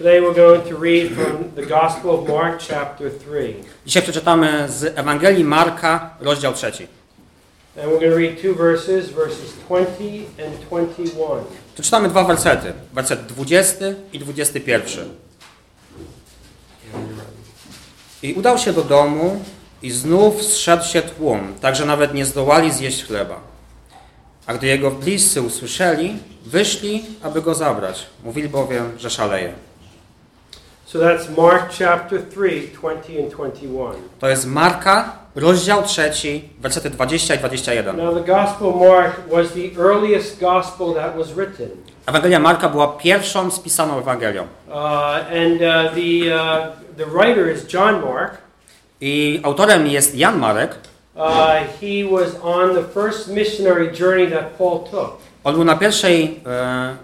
Today we're going to read from the Gospel of Mark, chapter 3. Dzisiaj przeczytamy z Ewangelii Marka, rozdział trzeci. And we're going to read two verses, verses 20 and 21. Tu czytamy dwa wersety. Werset 20 i 21. I udał się do domu i znów zszedł się tłum, tak że nawet nie zdołali zjeść chleba. A gdy jego bliscy usłyszeli, wyszli, aby go zabrać. Mówili bowiem, że szaleje. So that's Mark chapter 3, 20 and 21. To jest Marka, rozdział trzeci, wersety 20 i 21. Now, the Gospel of Mark was the earliest gospel that was written. Ewangelia Marka była pierwszą spisaną Ewangelią. Uh, and uh, the, uh, the writer is John Mark. I autorem jest Jan Marek. Uh, he was on the first missionary journey that Paul took. On był na pierwszej e,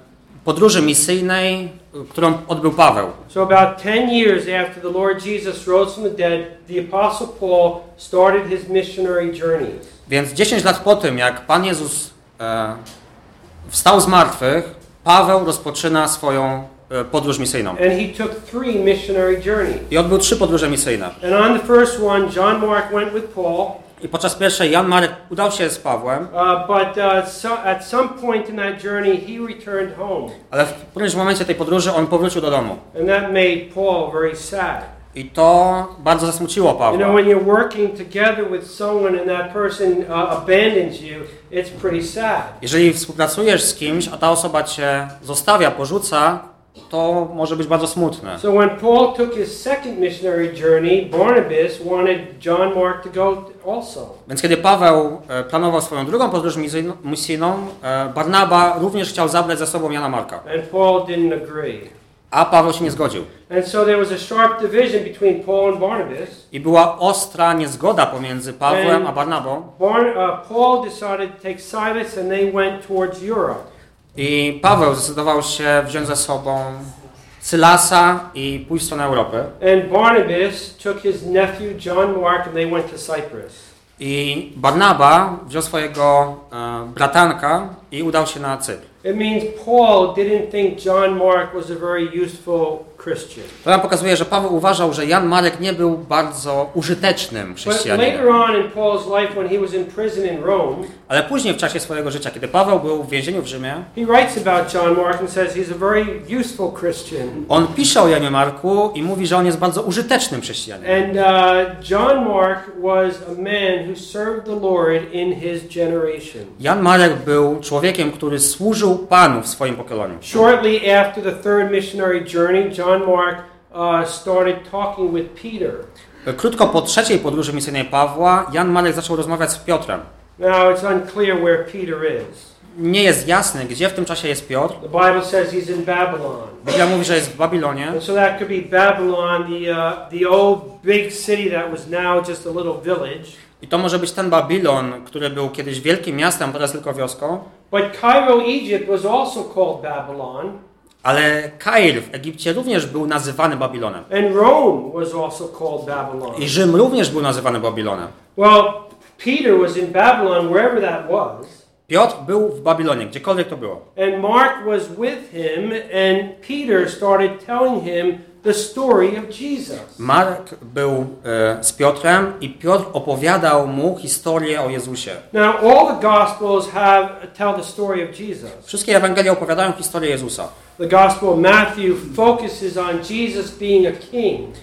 podróży misyjnej, którą odbył Paweł. So, about 10 years after the Lord Jesus rose from the dead, the Apostle Paul started his missionary journeys. Więc 10 lat po tym, jak Pan Jezus e, wstał z martwych, Paweł rozpoczyna swoją e, podróż misyjną. And he took three missionary journeys. I odbył trzy podróże misyjne. And on the first one, John Mark went with Paul, I podczas pierwszej Jan Marek udał się z Pawłem, uh, but uh, so, at some point in that journey, he returned home. ale w którymś momencie tej podróży on powrócił do domu. And that made Paul very sad. I to bardzo zasmuciło You know, Pawła. when you're working together with someone and that person uh, abandons you, it's pretty sad. Jeżeli współpracujesz z kimś, a ta osoba cię zostawia, porzuca, to może być bardzo smutne. So when Paul took his second missionary journey, Barnabas wanted John Mark to go also. Więc kiedy Paweł e, planował swoją drugą podróż misyjną- e, Barnaba również chciał zabrać ze sobą Jana Marka. And Paul didn't agree. A Paweł się nie zgodził. And so there was a sharp division between Paul and Barnabas. I była ostra niezgoda pomiędzy Pawłem a Barnabą. Barn, uh, Paul decided to take Silas and they went towards Europe. I Paweł zdecydował się wziąć ze sobą Sylasa i pójść w stronę Europy. And Barnabas took his nephew John Mark and they went to Cyprus. I Barnaba wziął swojego e, bratanka i udał się na Cypr. It means Paul didn't think John Mark was a very useful. To nam pokazuje, że Paweł uważał, że Jan Marek nie był bardzo użytecznym chrześcijaninem. Ale później w czasie swojego życia, kiedy Paweł był w więzieniu w Rzymie, he writes about John Mark and says he's a very useful Christian. on pisze o Janie Marku i mówi, że on jest bardzo użytecznym chrześcijaninem. And uh. Jan Marek był człowiekiem, który służył Panu w swoim pokoleniu. Shortly after the third missionary journey, John Mark uh, started talking with Peter. Krótko po trzeciej podróży misyjnej Pawła, Jan Marek zaczął rozmawiać z Piotrem. Now it's unclear where Peter is. Nie jest jasne, gdzie w tym czasie jest Piotr. The Bible says he's in Babylon. Biblia mówi, że jest w Babilonie. And so that could be Babylon, the, uh, the old big city that was now just a little village. I to może być ten Babilon, który był kiedyś wielkim miastem, teraz tylko wioską. But Cairo, Egypt was also called Babylon. Ale Kair w Egipcie również był nazywany Babilonem. And Rome was also called Babylon. I Rzym również był nazywany Babilonem. Well, Peter was in Babylon, wherever that was. Piotr był w Babilonie, gdziekolwiek to było. And Mark was with him, and Peter started telling him the story of Jesus. Mark był e, z Piotrem i Piotr opowiadał mu historię o Jezusie. Now, all the Gospels have tell the story of Jesus. Wszystkie Ewangelie opowiadają historię Jezusa. The Gospel of Matthew focuses on Jesus being a king.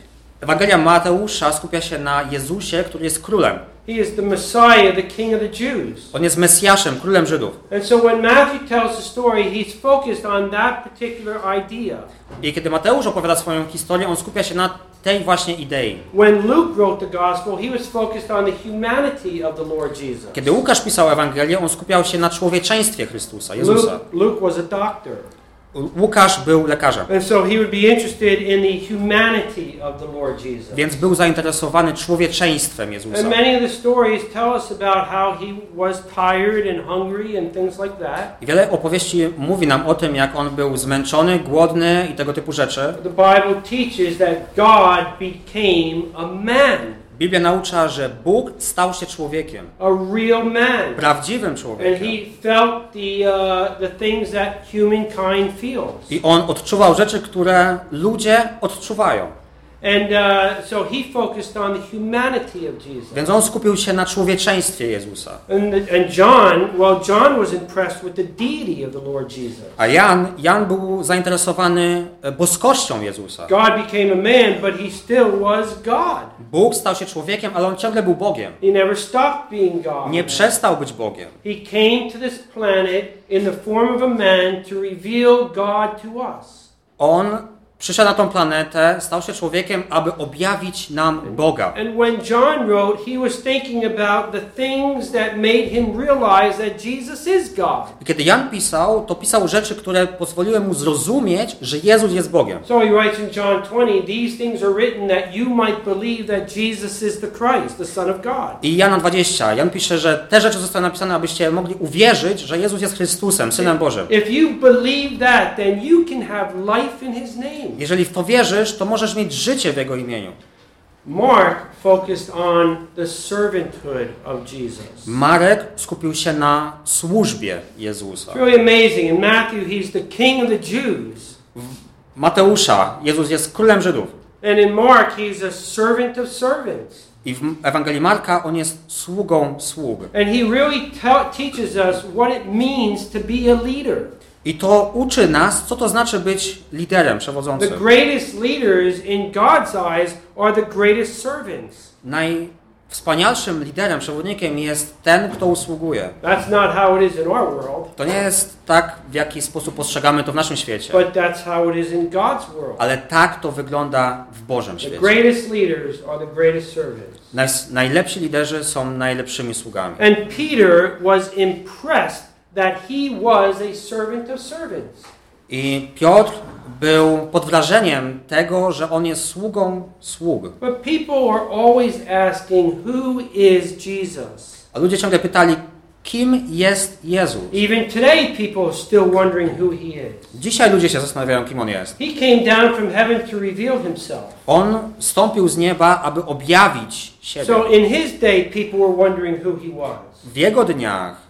Ewangelia Mateusza skupia się na Jezusie, który jest królem. He is the Messiah, the King of the Jews. On jest Mesjaszem, królem Żydów. And so when Matthew tells the story, he's focused on that particular idea. I kiedy Mateusz opowiada swoją historię, on skupia się na tej właśnie idei. When Luke wrote the Gospel, he was focused on the humanity of the Lord Jesus. Kiedy Łukasz pisał Ewangelię, on skupiał się na człowieczeństwie Chrystusa, Jezusa. Luke, Luke was a doctor. Łukasz był lekarzem, so więc był zainteresowany człowieczeństwem Jezusa. And many of the stories tell us about how he was tired and hungry and things like that. I wiele opowieści mówi nam o tym, jak on był zmęczony, głodny i tego typu rzeczy. The Bible teaches that God became a man. Biblia naucza, że Bóg stał się człowiekiem, a real man. prawdziwym And człowiekiem. he felt the, uh, the things that humankind feels. I on odczuwał rzeczy, które ludzie odczuwają. And uh, so he focused on the humanity of Jesus. Więc on skupił się na człowieczeństwie Jezusa. And, and John, well, John was impressed with the deity of the Lord Jesus. A Jan, Jan był zainteresowany e, boskością Jezusa. God became a man, but he still was God. Bóg stał się człowiekiem, ale on ciągle był Bogiem. He never stopped being God. Nie przestał być Bogiem. He came to this planet in the form of a man to reveal God to us. On przyszedł na tą planetę, stał się człowiekiem, aby objawić nam Boga. And when John wrote, he was thinking about the things that made him realize that Jesus is God. I kiedy Jan pisał, to pisał rzeczy, które pozwoliły mu zrozumieć, że Jezus jest Bogiem. So he writes in John 20, these things are written that you might believe that Jesus is the Christ, the Son of God. I Jana 20, Jan pisze, że te rzeczy zostały napisane, abyście mogli uwierzyć, że Jezus jest Chrystusem, Synem Bożym. If you believe that, then you can have life in his name. Jeżeli w to wierzysz, to możesz mieć życie w Jego imieniu. Mark focused on the servanthood of Jesus. Marek skupił się na służbie Jezusa. It's really amazing. In Matthew, he's the king of the Jews. Mateusza, Jezus jest królem Żydów. And in Mark, he's a servant of servants. I w Ewangelii Marka on jest sługą sług. And he really te- teaches us what it means to be a leader. I to uczy nas, co to znaczy być liderem, The przewodzącym. greatest leaders in God's eyes are the greatest servants. Najwspanialszym liderem, przewodnikiem jest ten, kto usługuje. That's not how it is in our world, To nie jest tak, w jaki sposób postrzegamy to w naszym świecie, but that's how it is in God's world. ale tak to wygląda w Bożym The świecie. greatest leaders are the greatest servants. Naj- Najlepsi liderzy są najlepszymi sługami. And Peter was impressed that he was a servant of servants. I Piotr był pod wrażeniem tego, że on jest sługą sług. But people are always asking, who is Jesus? A ludzie ciągle pytali, kim jest Jezus? Even today, people are still wondering who he is. Dzisiaj ludzie się zastanawiają, kim on jest. He came down from heaven to reveal himself. On stąpił z nieba, aby objawić siebie. So in his day, people were wondering who he was. W jego dniach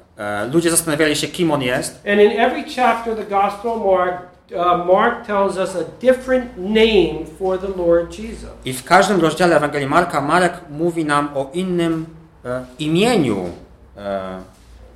ludzie zastanawiali się, kim on jest. And in every chapter of the Gospel of Mark, uh, Mark tells us a different name for the Lord Jesus. I w każdym rozdziale Ewangelii Marka Marek mówi nam o innym e, imieniu e,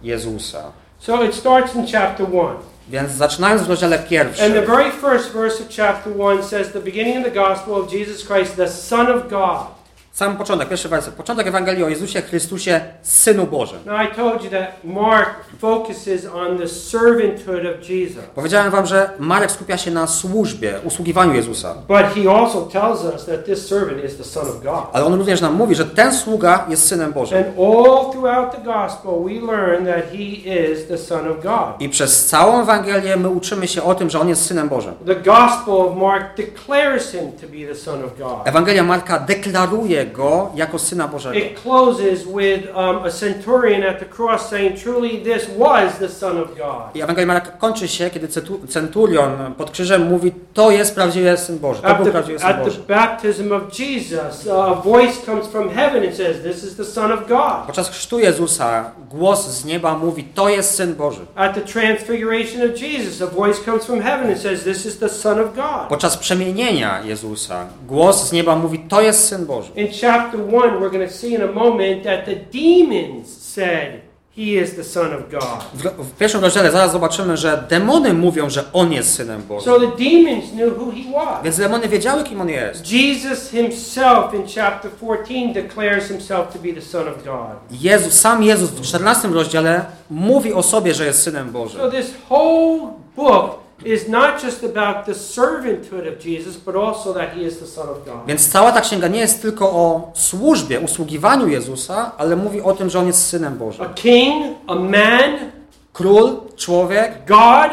Jezusa. So it starts in chapter 1. Więc zaczynając w rozdziale And the pierwszym, very first verse of chapter 1 says, The beginning of the gospel of Jesus Christ, the Son of God. Sam początek, pierwszy werset, początek Ewangelii o Jezusie Chrystusie, Synu Bożym. Now I told you that Mark focuses on the servanthood of Jesus. Powiedziałem wam, że Marek skupia się na służbie, usługiwaniu Jezusa. But he also tells us that this servant is the Son of God. Ale on również nam mówi, że ten sługa jest Synem Bożym. And all throughout the gospel, we learn that he is the Son of God. I przez całą Ewangelię my uczymy się o tym, że on jest Synem Bożym. The Gospel of Mark declares him to be the Son of God. Ewangelia Marka deklaruje go jako Syna Bożego. It closes with um, a centurion at the cross saying, Truly, this was the Son of God. I Ewangelia Marka kończy się, kiedy centurion pod krzyżem mówi, to jest prawdziwy Syn Boży, to At był the, prawdziwy Syn at the Boży. baptism of Jesus, a voice comes from heaven and says, This is the Son of God. Podczas chrztu Jezusa głos z nieba mówi, to jest Syn Boży. At the transfiguration of Jesus, a voice comes from heaven and says, This is the Son of God. Podczas przemienienia Jezusa głos z nieba mówi, to jest Syn Boży. In chapter 1, we're going to see in a moment that the demons said, He is the Son of God. W, w pierwszym rozdziale zaraz zobaczymy, że demony mówią, że On jest Synem Bożym. So the demons knew who He was. Więc demony wiedziały, kim On jest. Jesus Himself in chapter 14 declares Himself to be the Son of God. Jezus, sam Jezus w 14 rozdziale mówi o sobie, że jest Synem Bożym. So this whole book is not just about the servanthood of Jesus, but also that He is the Son of God. Więc cała ta księga nie jest tylko o służbie, usługiwaniu Jezusa, ale mówi o tym, że On jest Synem Bożym. A king, a man, Król, człowiek, God,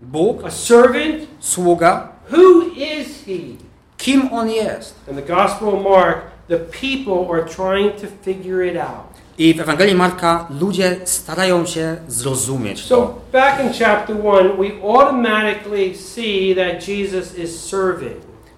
Bóg, a servant. sługa. Who is He? Kim On jest? In the Gospel of Mark, the people are trying to figure it out. I w Ewangelii Marka ludzie starają się zrozumieć to. So back in chapter 1, we automatically see that Jesus is serving.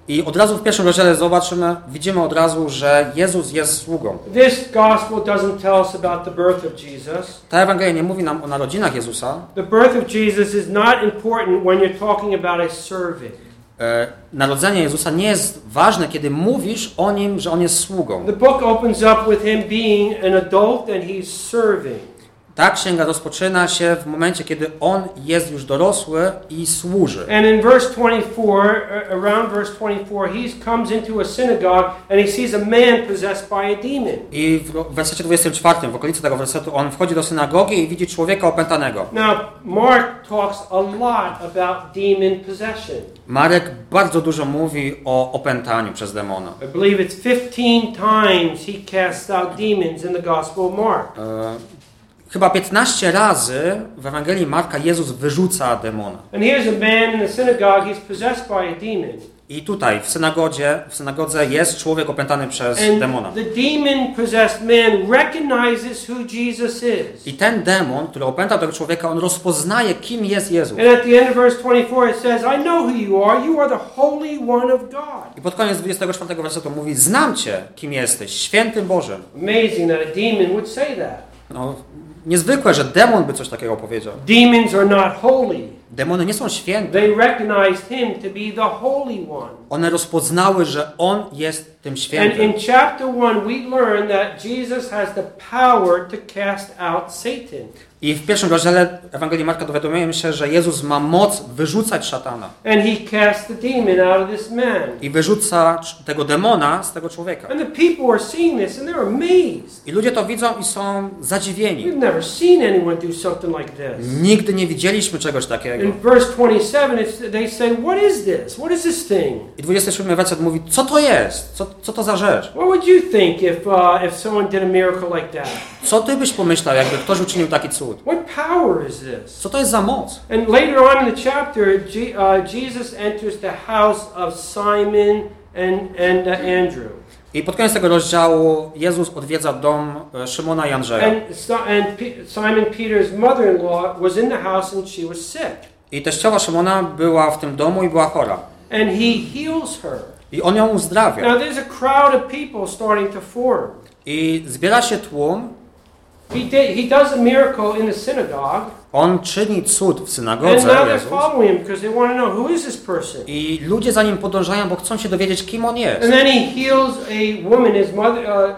I od razu w pierwszym rozdziale zobaczymy, widzimy od razu, że Jezus jest sługą. This gospel doesn't tell us about the birth of Jesus. Ta Ewangelia nie mówi nam o narodzinach Jezusa. The birth of Jesus is not important when you're talking about a servant. E, narodzenie Jezusa nie jest ważne, kiedy mówisz o nim, że on jest sługą. The book opens up with him being an adult and he's serving. Ta księga rozpoczyna się w momencie, kiedy on jest już dorosły i służy. And in verse 24, uh, around verse 24, he comes into a synagogue and he sees a man possessed by a demon. I w wersecie 24, w okolicy tego wersetu, on wchodzi do synagogi i widzi człowieka opętanego. Now, Mark talks a lot about demon possession. Marek bardzo dużo mówi o opętaniu przez demona. I believe it's 15 times he casts out demons in the Gospel of Mark. E, Chyba 15 razy w Ewangelii Marka Jezus wyrzuca demona. And here's a man in the synagogue, he's possessed by a demon. I tutaj w synagodzie, w synagodze jest człowiek opętany przez demona. The demon possessed man recognizes who Jesus is. I ten demon, który opętał tego człowieka, on rozpoznaje, kim jest Jezus. And at the end of verse 24 it says, I know who you are. You are the Holy One of God. I pod koniec 24 wersetu mówi, znam Cię, kim jesteś, świętym Bożym. Amazing that a demon would say that. No, niezwykłe, że demon by coś takiego powiedział. Demons are not holy. Demony nie są święte. They recognized him to be the Holy One. One rozpoznały, że On jest tym And świętym. in chapter 1, we learn that Jesus has the power to cast out Satan. I w pierwszym rozdziale Ewangelii Marka dowiadujemy się, że Jezus ma moc wyrzucać szatana. And he cast the demon out of this man. I wyrzuca tego demona z tego człowieka. And the people are seeing this and they're amazed. I ludzie to widzą i są zadziwieni. We've never seen anyone do something like this. Nigdy nie widzieliśmy czegoś takiego. In verse 27, it's, they say, What is this? What is this thing? I 27 werset mówi, co to jest? Co, co to za rzecz? What would you think if, uh, if someone did a miracle like that? Co ty byś pomyślał, jakby ktoś uczynił taki cud? What power is this? Co to jest za moc? And later on in the chapter, uh, Jesus enters the house of Simon and, and uh, Andrew. I pod koniec tego rozdziału Jezus odwiedza dom e, Szymona i Andrzeja. And, so, and P- Simon Peter's mother in law was in the house and she was sick. I teściowa Szymona była w tym domu i była chora. And he heals her. I on ją uzdrawia. Now there's a crowd of people starting to form. I zbiera się tłum. He, did, he does a miracle in the synagogue, On czyni cud w and synagodze now they're Jezus. following him because they want to know who is this person. I ludzie za nim podążają, bo chcą się dowiedzieć, kim on jest. And then he heals a woman, his mother, uh,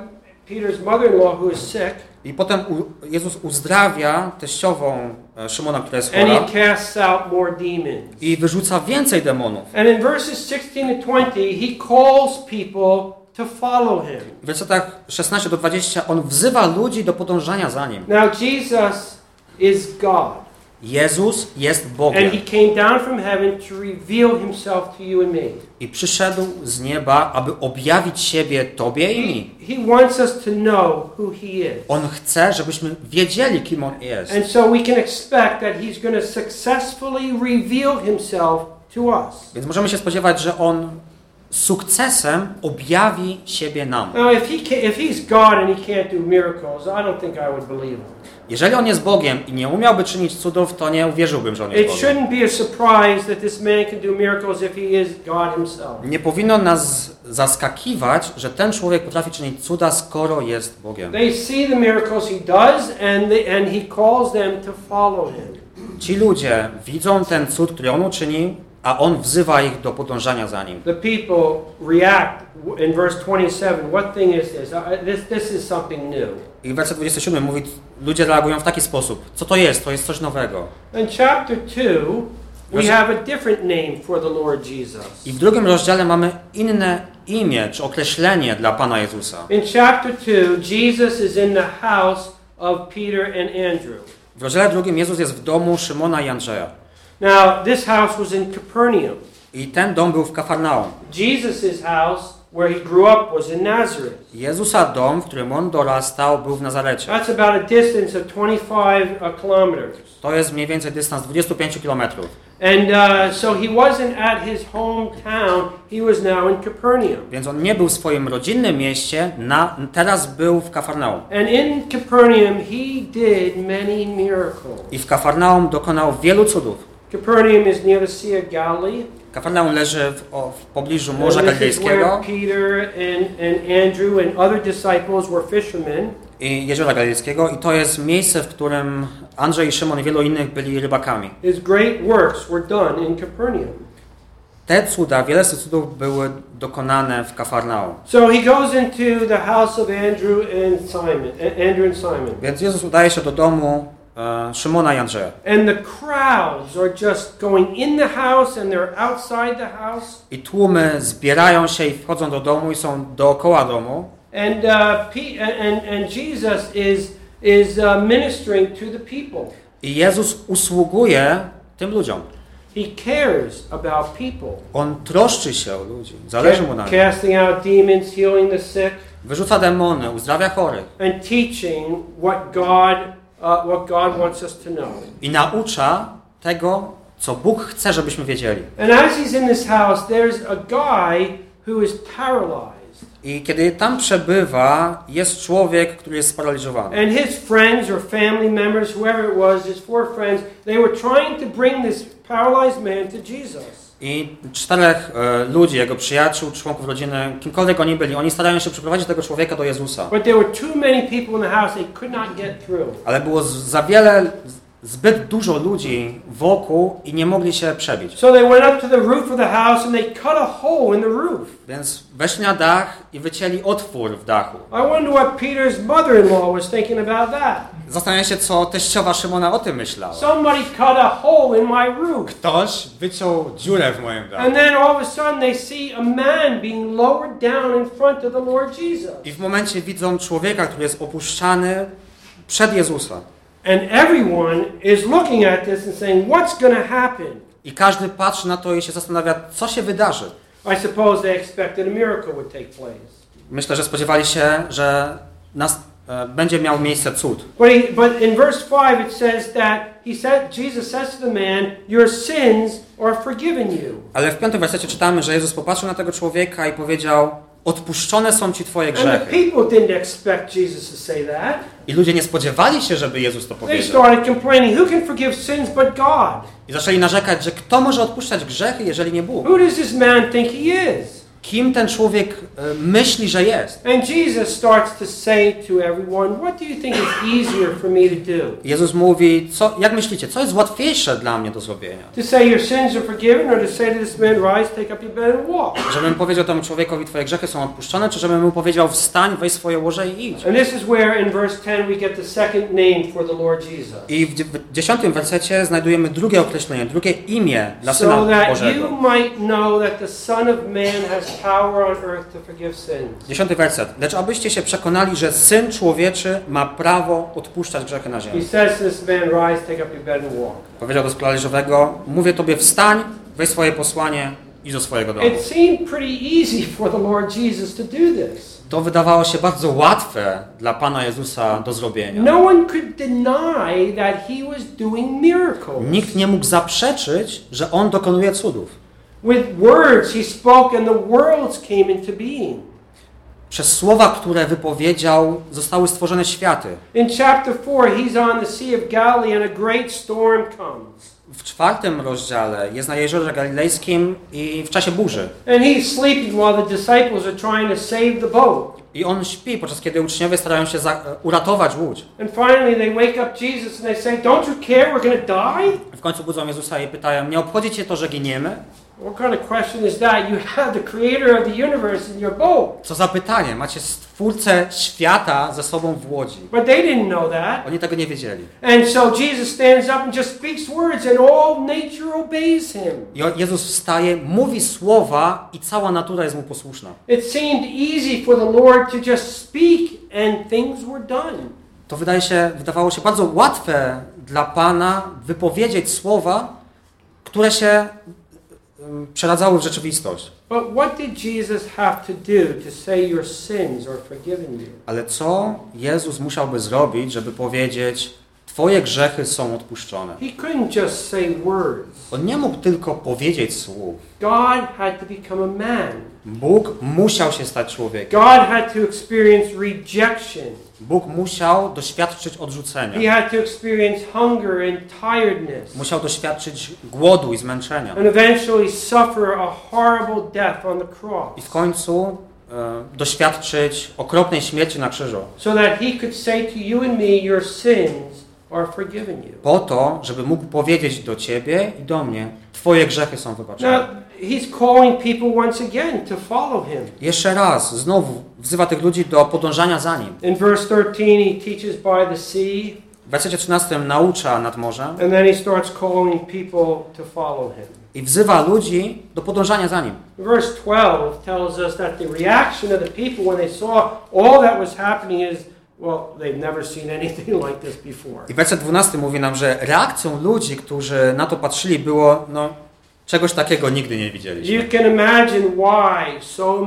Peter's mother-in-law, who is sick, I potem Jezus uzdrawia teściową e, Szymona, która jest and chora. he casts out more demons. I wyrzuca więcej demonów. And in verses 16 to 20, he calls people to follow him. W wersetach 16 do 20 on wzywa ludzi do podążania za nim. Now, Jesus is God, Jezus jest and Bogiem he came down from heaven to reveal himself to you and me. i przyszedł z nieba, aby objawić siebie Tobie i mi. He wants us to know who he is. On chce, żebyśmy wiedzieli, kim On jest. And so we can expect that he's going to successfully reveal himself to us. Więc możemy się spodziewać, że On sukcesem objawi siebie nam. Jeżeli On jest Bogiem i nie umiałby czynić cudów, to nie uwierzyłbym, że On jest Bogiem. Nie powinno nas zaskakiwać, że ten człowiek potrafi czynić cuda, skoro jest Bogiem. Ci ludzie widzą ten cud, który On uczynił, a On wzywa ich do podążania za Nim. The people react in verse 27. What thing is this? This, this is something new. I werset 27 mówi, ludzie reagują w taki sposób. Co to jest? To jest coś nowego. In chapter 2, we have a different name for the Lord Jesus. I w drugim rozdziale mamy inne imię, czy określenie dla Pana Jezusa. In chapter 2, Jesus is in the house of Peter and Andrew. W rozdziale drugim Jezus jest w domu Szymona i Andrzeja. Now, this house was in Capernaum. I ten dom był w Kafarnaum. Jesus' house, where he grew up, was in Nazareth. Jezusa dom, w którym on dorastał, był w Nazarecie. That's about a distance of 25 uh, kilometers. To jest mniej więcej dystans 25 kilometrów. And uh, so he wasn't at his hometown, he was now in Capernaum. Więc on nie był w swoim rodzinnym mieście, na, teraz był w Kafarnaum. And in Capernaum, he did many miracles. I w Kafarnaum dokonał wielu cudów. Capernaum is near the Sea of Galilee. Kafarnaum leży w, o, w pobliżu Morza Galilejskiego Peter and, and Andrew and other disciples were fishermen. i Jeziora Galilejskiego i to jest miejsce, w którym Andrzej i Szymon i wielu innych byli rybakami. His great works were done in Capernaum. Te cuda, wiele z tych cudów były dokonane w Kafarnaum. So he goes into the house of Andrew and Simon, Andrew and Simon. Więc Jezus udaje się do domu Szymona i Andrzeja. And the crowds are just going in the house and they're outside the house. I tłumy zbierają się i wchodzą do domu i są dookoła domu. And, uh, and, and Jesus is, is uh, ministering to the people. I Jezus usługuje tym ludziom. He cares about people. On troszczy się o ludzi. Zależy mu na nich. Casting out demons, healing the sick, Wyrzuca demony, uzdrawia chorych. and teaching what God, uh, what God wants us to know. I naucza tego, co Bóg chce, żebyśmy wiedzieli. And as he's in this house, there's a guy who is paralyzed. I kiedy tam przebywa, jest człowiek, który jest sparaliżowany. And his friends or family members, whoever it was, his four friends, they were trying to bring this paralyzed man to Jesus. I czterech e, ludzi, jego przyjaciół, członków rodziny, kimkolwiek oni byli, oni starają się przyprowadzić tego człowieka do Jezusa. Ale było za wiele, zbyt dużo ludzi wokół i nie mogli się przebić. So they went up to the roof of the house and they cut a hole in the roof. Więc weszli na dach i wycięli otwór w dachu. I wonder what Peter's was thinking about that. Zastanawiam się, co teściowa Szymona o tym myślała. Somebody cut a hole in my roof. Ktoś wyciął dziurę w moim dachu. And then all of a sudden they see a man being lowered down in front of the Lord Jesus. I w momencie widzą człowieka, który jest opuszczany przed Jezusa. And everyone is looking at this and saying, What's going to happen? I każdy patrzy na to i się zastanawia, co się wydarzy. I suppose they expected a miracle would take place. Myślę, że spodziewali się, że nas, e, będzie miał miejsce cud. But, he, but in verse 5 it says that he said, Jesus says to the man, Your sins are forgiven you. Ale w piątym wersecie czytamy, że Jezus popatrzył na tego człowieka i powiedział: Odpuszczone są ci twoje grzechy. I ludzie nie spodziewali się, żeby Jezus to powiedział. I zaczęli narzekać, że kto może odpuszczać grzechy, jeżeli nie Bóg? Who does this man think he is? Kim ten człowiek e, myśli, że jest? And Jesus starts to say to everyone, What do you think is easier for me to do? Jezus mówi, co, jak myślicie, co jest łatwiejsze dla mnie do zrobienia? To say your sins are forgiven, or to say to this man, Rise, take up your bed and walk? Żebym powiedział temu człowiekowi, twoje grzechy są odpuszczone, czy żebym mu powiedział, wstań, weź swoje łoże i idź? And this is where in verse 10 we get the second name for the Lord Jesus. I w dzie- w dziesiątym wersecie znajdujemy drugie określenie, drugie imię dla So Syna that Bożego. you might know that the Son of Man has Dziesiąty werset. Lecz abyście się przekonali, że Syn Człowieczy ma prawo odpuszczać grzechy na ziemi. Powiedział do sparaliżowego, mówię tobie wstań, weź swoje posłanie i do swojego domu. To wydawało się bardzo łatwe dla Pana Jezusa do zrobienia. No. Nikt nie mógł zaprzeczyć, że On dokonuje cudów. With words he spoke and the worlds came into being. Przez słowa, które wypowiedział, zostały stworzone światy. In chapter 4, he's on the Sea of Galilee and a great storm comes. W czwartym rozdziale jest na Jeziorze Galilejskim i w czasie burzy. And he's sleeping while the disciples are trying to save the boat. I on śpi, podczas kiedy uczniowie starają się za, uratować łódź. And finally they wake up Jesus and they say, Don't you care we're going to die? W końcu budzą Jezusa i pytają, nie obchodzi cię to, że giniemy? What kind of question is that? You have the creator of the universe in your boat. Co za pytanie, macie stwórcę świata ze sobą w łodzi. But they didn't know that. Oni tego nie wiedzieli. And so Jesus stands up and just speaks words and all nature obeys him. I Jezus wstaje, mówi słowa i cała natura jest mu posłuszna. It seemed easy for the Lord to just speak and things were done. To wydaje się, wydawało się bardzo łatwe dla Pana wypowiedzieć słowa, które się przeradzały w rzeczywistość. But what did Jesus have to do to say your sins are forgiven you? Ale co Jezus musiałby zrobić, żeby powiedzieć, Twoje grzechy są odpuszczone. He couldn't just say words. On nie mógł tylko powiedzieć słów. Bóg musiał się stać człowiekiem. God had to experience rejection. Bóg musiał doświadczyć odrzucenia. He had to experience hunger and tiredness. Musiał doświadczyć głodu i zmęczenia. And eventually suffer a horrible death on the cross. I w końcu e, doświadczyć okropnej śmierci na krzyżu. So that he could say to you and me, your sins are forgiven you. Po to, żeby mógł powiedzieć do Ciebie i do mnie, Twoje grzechy są Now, wybaczone. He's calling people once again to follow him. Jeszcze raz, znowu wzywa tych ludzi do podążania za Nim. In verse 13, he teaches by the sea, W wersecie 13 naucza nad morzem and then he starts calling people to follow him. i wzywa ludzi do podążania za Nim. Verse 12 tells us that the reaction of the people when they saw all that was happening is, well, they've never seen anything like this before. I werset 12 mówi nam, że reakcją ludzi, którzy na to patrzyli było, no, czegoś takiego nigdy nie widzieliśmy. So.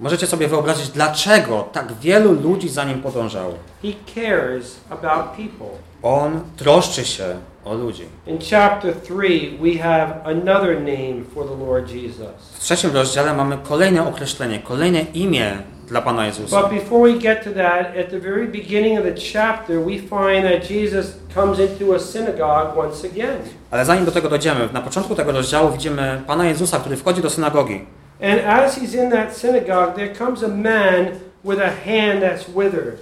Możecie sobie wyobrazić, dlaczego tak wielu ludzi za Nim podążało. On troszczy się o ludzi. In chapter 3, we have another name for the Lord Jesus. W trzecim rozdziale mamy kolejne określenie, kolejne imię dla Pana Jezusa. But before we get to that, at the very beginning of the chapter, we find that Jesus comes into a synagogue once again. Ale zanim do tego dojdziemy, na początku tego rozdziału widzimy Pana Jezusa, który wchodzi do synagogi. And as he's in that synagogue, there comes a man with a hand that's withered.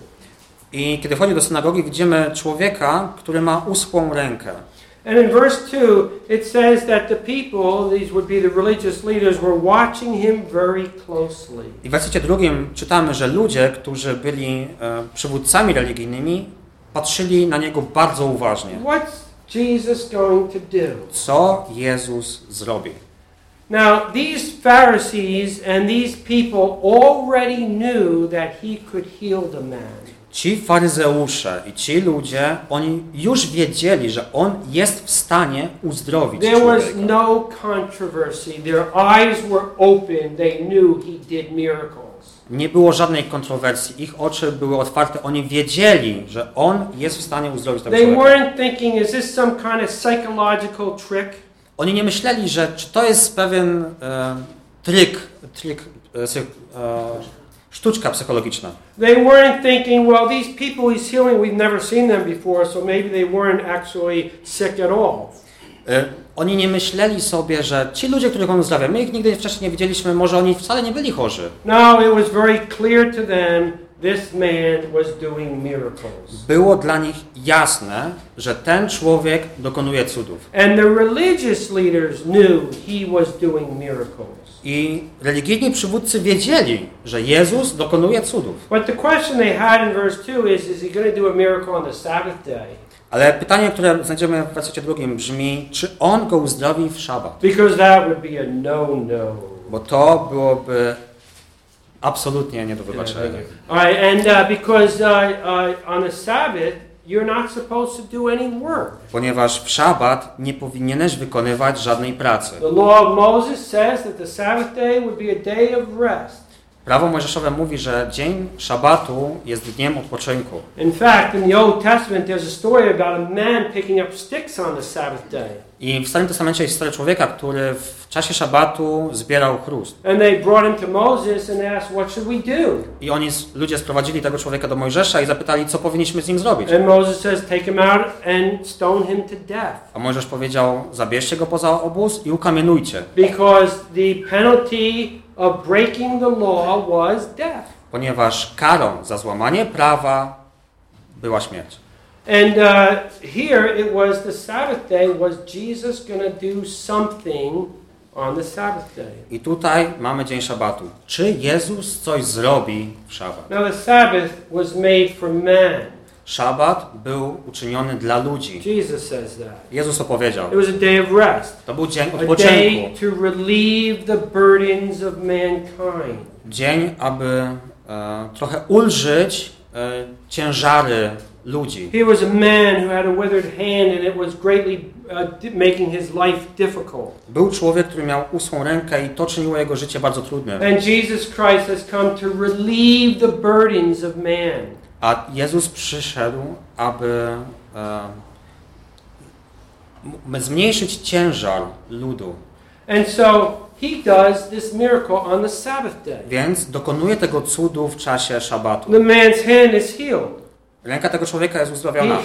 I kiedy wchodzi do synagogi, widzimy człowieka, który ma uschłą rękę. And in verse 2, it says that the people, these would be the religious leaders, were watching him very closely. I w wersecie drugim czytamy, że ludzie, którzy byli e, przywódcami religijnymi, patrzyli na niego bardzo uważnie. What's Jesus going to do? Co Jezus zrobi? Now, these Pharisees and these people already knew that he could heal the man. Ci faryzeusze i ci ludzie, oni już wiedzieli, że on jest w stanie uzdrowić There was człowieka. no controversy. Their eyes were open. They knew he did miracles. Nie było żadnej kontrowersji. Ich oczy były otwarte. Oni wiedzieli, że on jest w stanie uzdrowić tego They człowieka. weren't thinking, is this some kind of psychological trick? Oni nie myśleli, że czy to jest pewien e, trik, trik e, e, sztuczka psychologiczna. They weren't thinking, well, these people he's healing, we've never seen them before, so maybe they weren't actually sick at all. E, Oni nie myśleli sobie, że ci ludzie, których on uzdrawia, my ich nigdy wcześniej nie widzieliśmy, może oni wcale nie byli chorzy. No, it was very clear to them this man was doing miracles. Było dla nich jasne, że ten człowiek dokonuje cudów. And the religious leaders knew he was doing miracles. I religijni przywódcy wiedzieli, że Jezus dokonuje cudów. But the question they had in verse 2 is is he going to do a miracle on the Sabbath day? Ale pytanie, które znajdziemy w wersecie drugim brzmi, czy on go uzdrowi w szabat? Because that would be a no no. Bo to byłoby absolutnie nie do wybaczenia. All right, and uh, because uh, uh, on the Sabbath, you're not supposed to do any work. Ponieważ w szabat nie powinieneś wykonywać żadnej pracy. The law of Moses says that the Sabbath day would be a day of rest. Prawo mojżeszowe mówi, że dzień szabatu jest dniem odpoczynku. In fact, in the Old Testament, there's a story about a man picking up sticks on the Sabbath day. I w Starym Testamencie jest historia człowieka, który w czasie szabatu zbierał chrust. And they brought him to Moses and asked, What should we do? I oni, ludzie sprowadzili tego człowieka do Mojżesza i zapytali, co powinniśmy z nim zrobić. And Moses says, Take him out and stone him to death. A Mojżesz powiedział, zabierzcie go poza obóz i ukamienujcie, Because the penalty of breaking the law was death. ponieważ karą za złamanie prawa była śmierć. And uh, here it was the Sabbath day. Was Jesus going to do something on the Sabbath day? I tutaj mamy dzień szabatu. Czy Jezus coś zrobi w szabat? Now, the Sabbath was made for man. Szabat był uczyniony dla ludzi. Jesus says that. Jezus opowiedział. It was a day of rest, To był dzień a day odpoczynku. to relieve the burdens of mankind. Dzień, aby e, trochę ulżyć e, ciężary ludzi. He was a man who had a withered hand, and it was greatly uh, making his life difficult. Był człowiek, który miał uschłą rękę i to czyniło jego życie bardzo trudnym. And Jesus Christ has come to relieve the burdens of man. A Jezus przyszedł, aby e, m- zmniejszyć ciężar ludu. And so he does this miracle on the Sabbath day. Więc dokonuje tego cudu w czasie szabatu. The man's hand is healed. Ręka tego człowieka jest uzdrowiona.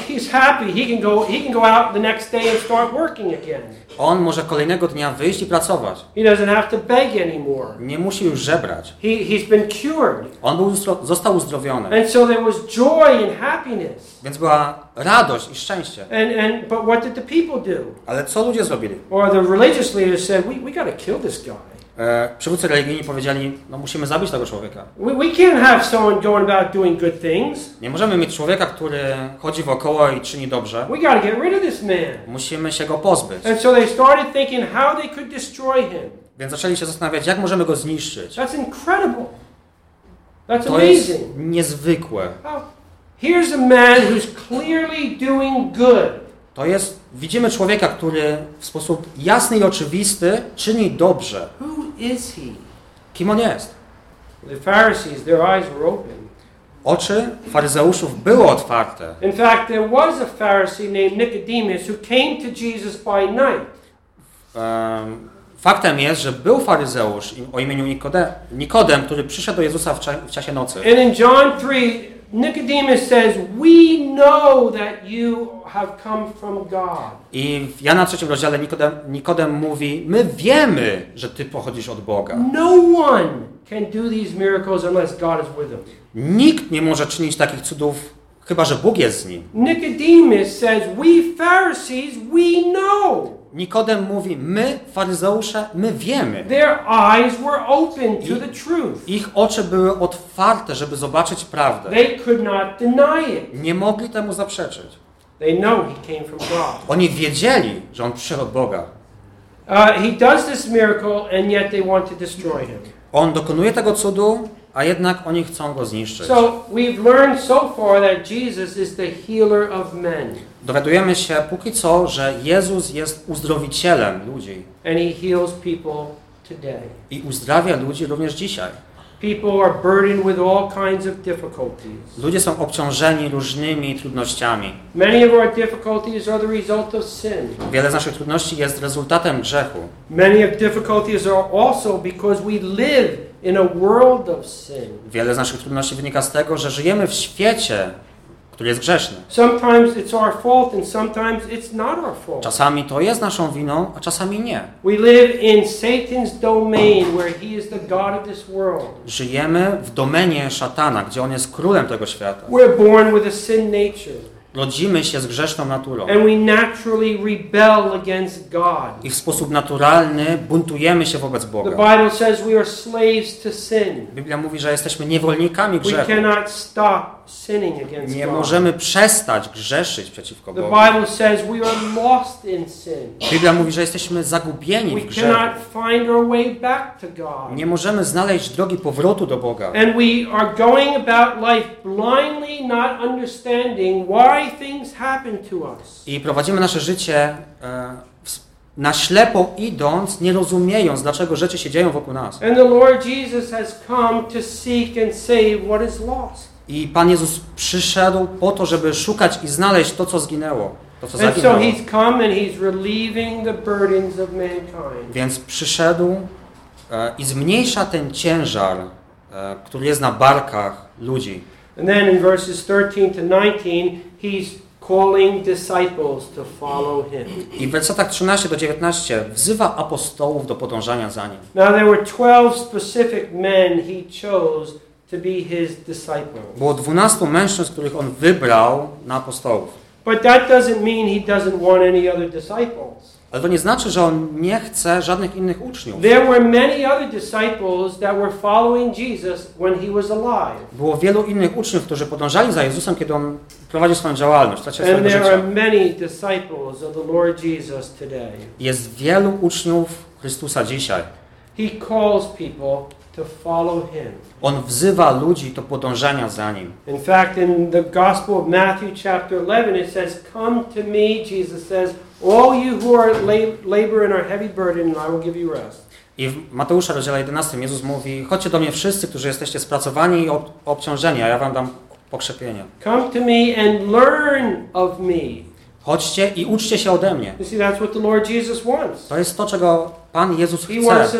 On może kolejnego dnia wyjść i pracować. He doesn't have to beg anymore. Nie musi już żebrać. He, he's been cured. On był został uzdrowiony. And so there was joy and happiness. Więc była radość i szczęście. And, and but what did the people do? Ale co ludzie zrobili? Or the religious leaders said, we, we got to kill this guy. E, przywódcy religijni powiedzieli, no musimy zabić tego człowieka. We, we can't have someone going about doing good things. Nie możemy mieć człowieka, który chodzi wokoło i czyni dobrze. We got to get rid of this man. Musimy się go pozbyć. And so they started thinking how they could destroy him. Więc zaczęli się zastanawiać, jak możemy go zniszczyć. That's incredible. That's To jest amazing. niezwykłe. How- Here's a man who's clearly doing good. To jest, widzimy człowieka, który w sposób jasny i oczywisty czyni dobrze. Kim on jest? The Pharisees, their eyes were open. Oczy faryzeuszów były otwarte. In fact, there was a Pharisee named Nicodemus who came to Jesus by night. Em, Faktem jest, że był faryzeusz o imieniu Nikodem, Nikodem który przyszedł do Jezusa w, cza w czasie nocy. And in John 3, Nicodemus says, We know that you have come from God. I w Jana trzecim rozdziale Nikodem, Nikodem mówi, my wiemy, że Ty pochodzisz od Boga. No one can do these miracles unless God is with them. Nikt nie może czynić takich cudów, chyba że Bóg jest z nim. Nicodemus says, We Pharisees, we know. Nikodem mówi, my, faryzeusze, my wiemy. Their eyes were open to the truth. Ich oczy były otwarte, żeby zobaczyć prawdę. They could not deny it. Nie mogli temu zaprzeczyć. They know he came from God. Oni wiedzieli, że on przyszedł od Boga. Uh, he does this miracle, and yet they want to destroy him. On dokonuje tego cudu, a jednak oni chcą go zniszczyć. So we've learned so far that Jesus is the healer of men, Dowiadujemy się póki co, że Jezus jest uzdrowicielem ludzi and he heals people today. i uzdrawia ludzi również dzisiaj. People are burdened with all kinds of difficulties. Ludzie są obciążeni różnymi trudnościami. Many of our difficulties are the result of sin. Wiele z naszych trudności jest rezultatem grzechu. Many of difficulties are also because we live in a world of sin. Wiele z naszych trudności wynika z tego, że żyjemy w świecie, który jest grzeszny. Sometimes it's our fault, and sometimes it's not our fault. Czasami to jest naszą winą, a czasami nie. We live in Satan's domain where he is the God of this world. Żyjemy w domenie szatana, gdzie on jest królem tego świata. We're born with a sin nature, Rodzimy się z grzeszną naturą. and we naturally rebel against God. I w sposób naturalny buntujemy się wobec The Boga. Bible says we are slaves to sin. Biblia mówi, że jesteśmy niewolnikami We grzechu. cannot stop sinning against Nie God. możemy przestać grzeszyć przeciwko The Bogu. Bible says we are lost in sin. Biblia mówi, że jesteśmy zagubieni We w grzechu. cannot find our way back to God. Nie możemy znaleźć drogi powrotu do Boga. And we are going about life blindly, not understanding why things happen to us. I prowadzimy nasze życie e, w- na ślepo idąc, nie rozumiejąc, dlaczego rzeczy się dzieją wokół nas. And the Lord Jesus has come to seek and save what is lost. I Pan Jezus przyszedł po to, żeby szukać i znaleźć to, co zginęło, to, co zaginęło. he's come and he's relieving the burdens of mankind. Więc przyszedł e, i zmniejsza ten ciężar, e, który jest na barkach ludzi. And then in verses 13 to 19, he's calling disciples to follow him. I w wersetach 13 do 19 wzywa apostołów do podążania za nim. Now there were 12 specific men he chose to be his disciples. Było 12 mężczyzn, których on wybrał na apostołów. But that doesn't mean he doesn't want any other disciples. Ale to nie znaczy, że on nie chce żadnych innych uczniów. There were many other disciples that were following Jesus when he was alive. Było wielu innych uczniów, którzy podążali za Jezusem, kiedy on prowadził swoją działalność, And there are życia. many disciples of the Lord Jesus today. Jest wielu uczniów Chrystusa dzisiaj. He calls people to follow him. On wzywa ludzi do podążania za nim. In fact, in the Gospel of Matthew, chapter 11, it says, Come to me, Jesus says, all you who are la- labor and are heavy burdened, and I will give you rest. I w Mateusza rozdziale 11 Jezus mówi: Chodźcie do mnie wszyscy, którzy jesteście spracowani i ob- obciążeni, a ja wam dam pokrzepienie. Come to me and learn of me. Chodźcie i uczcie się ode mnie. You see, that's what the Lord Jesus wants. To jest to, czego Pan Jezus chce.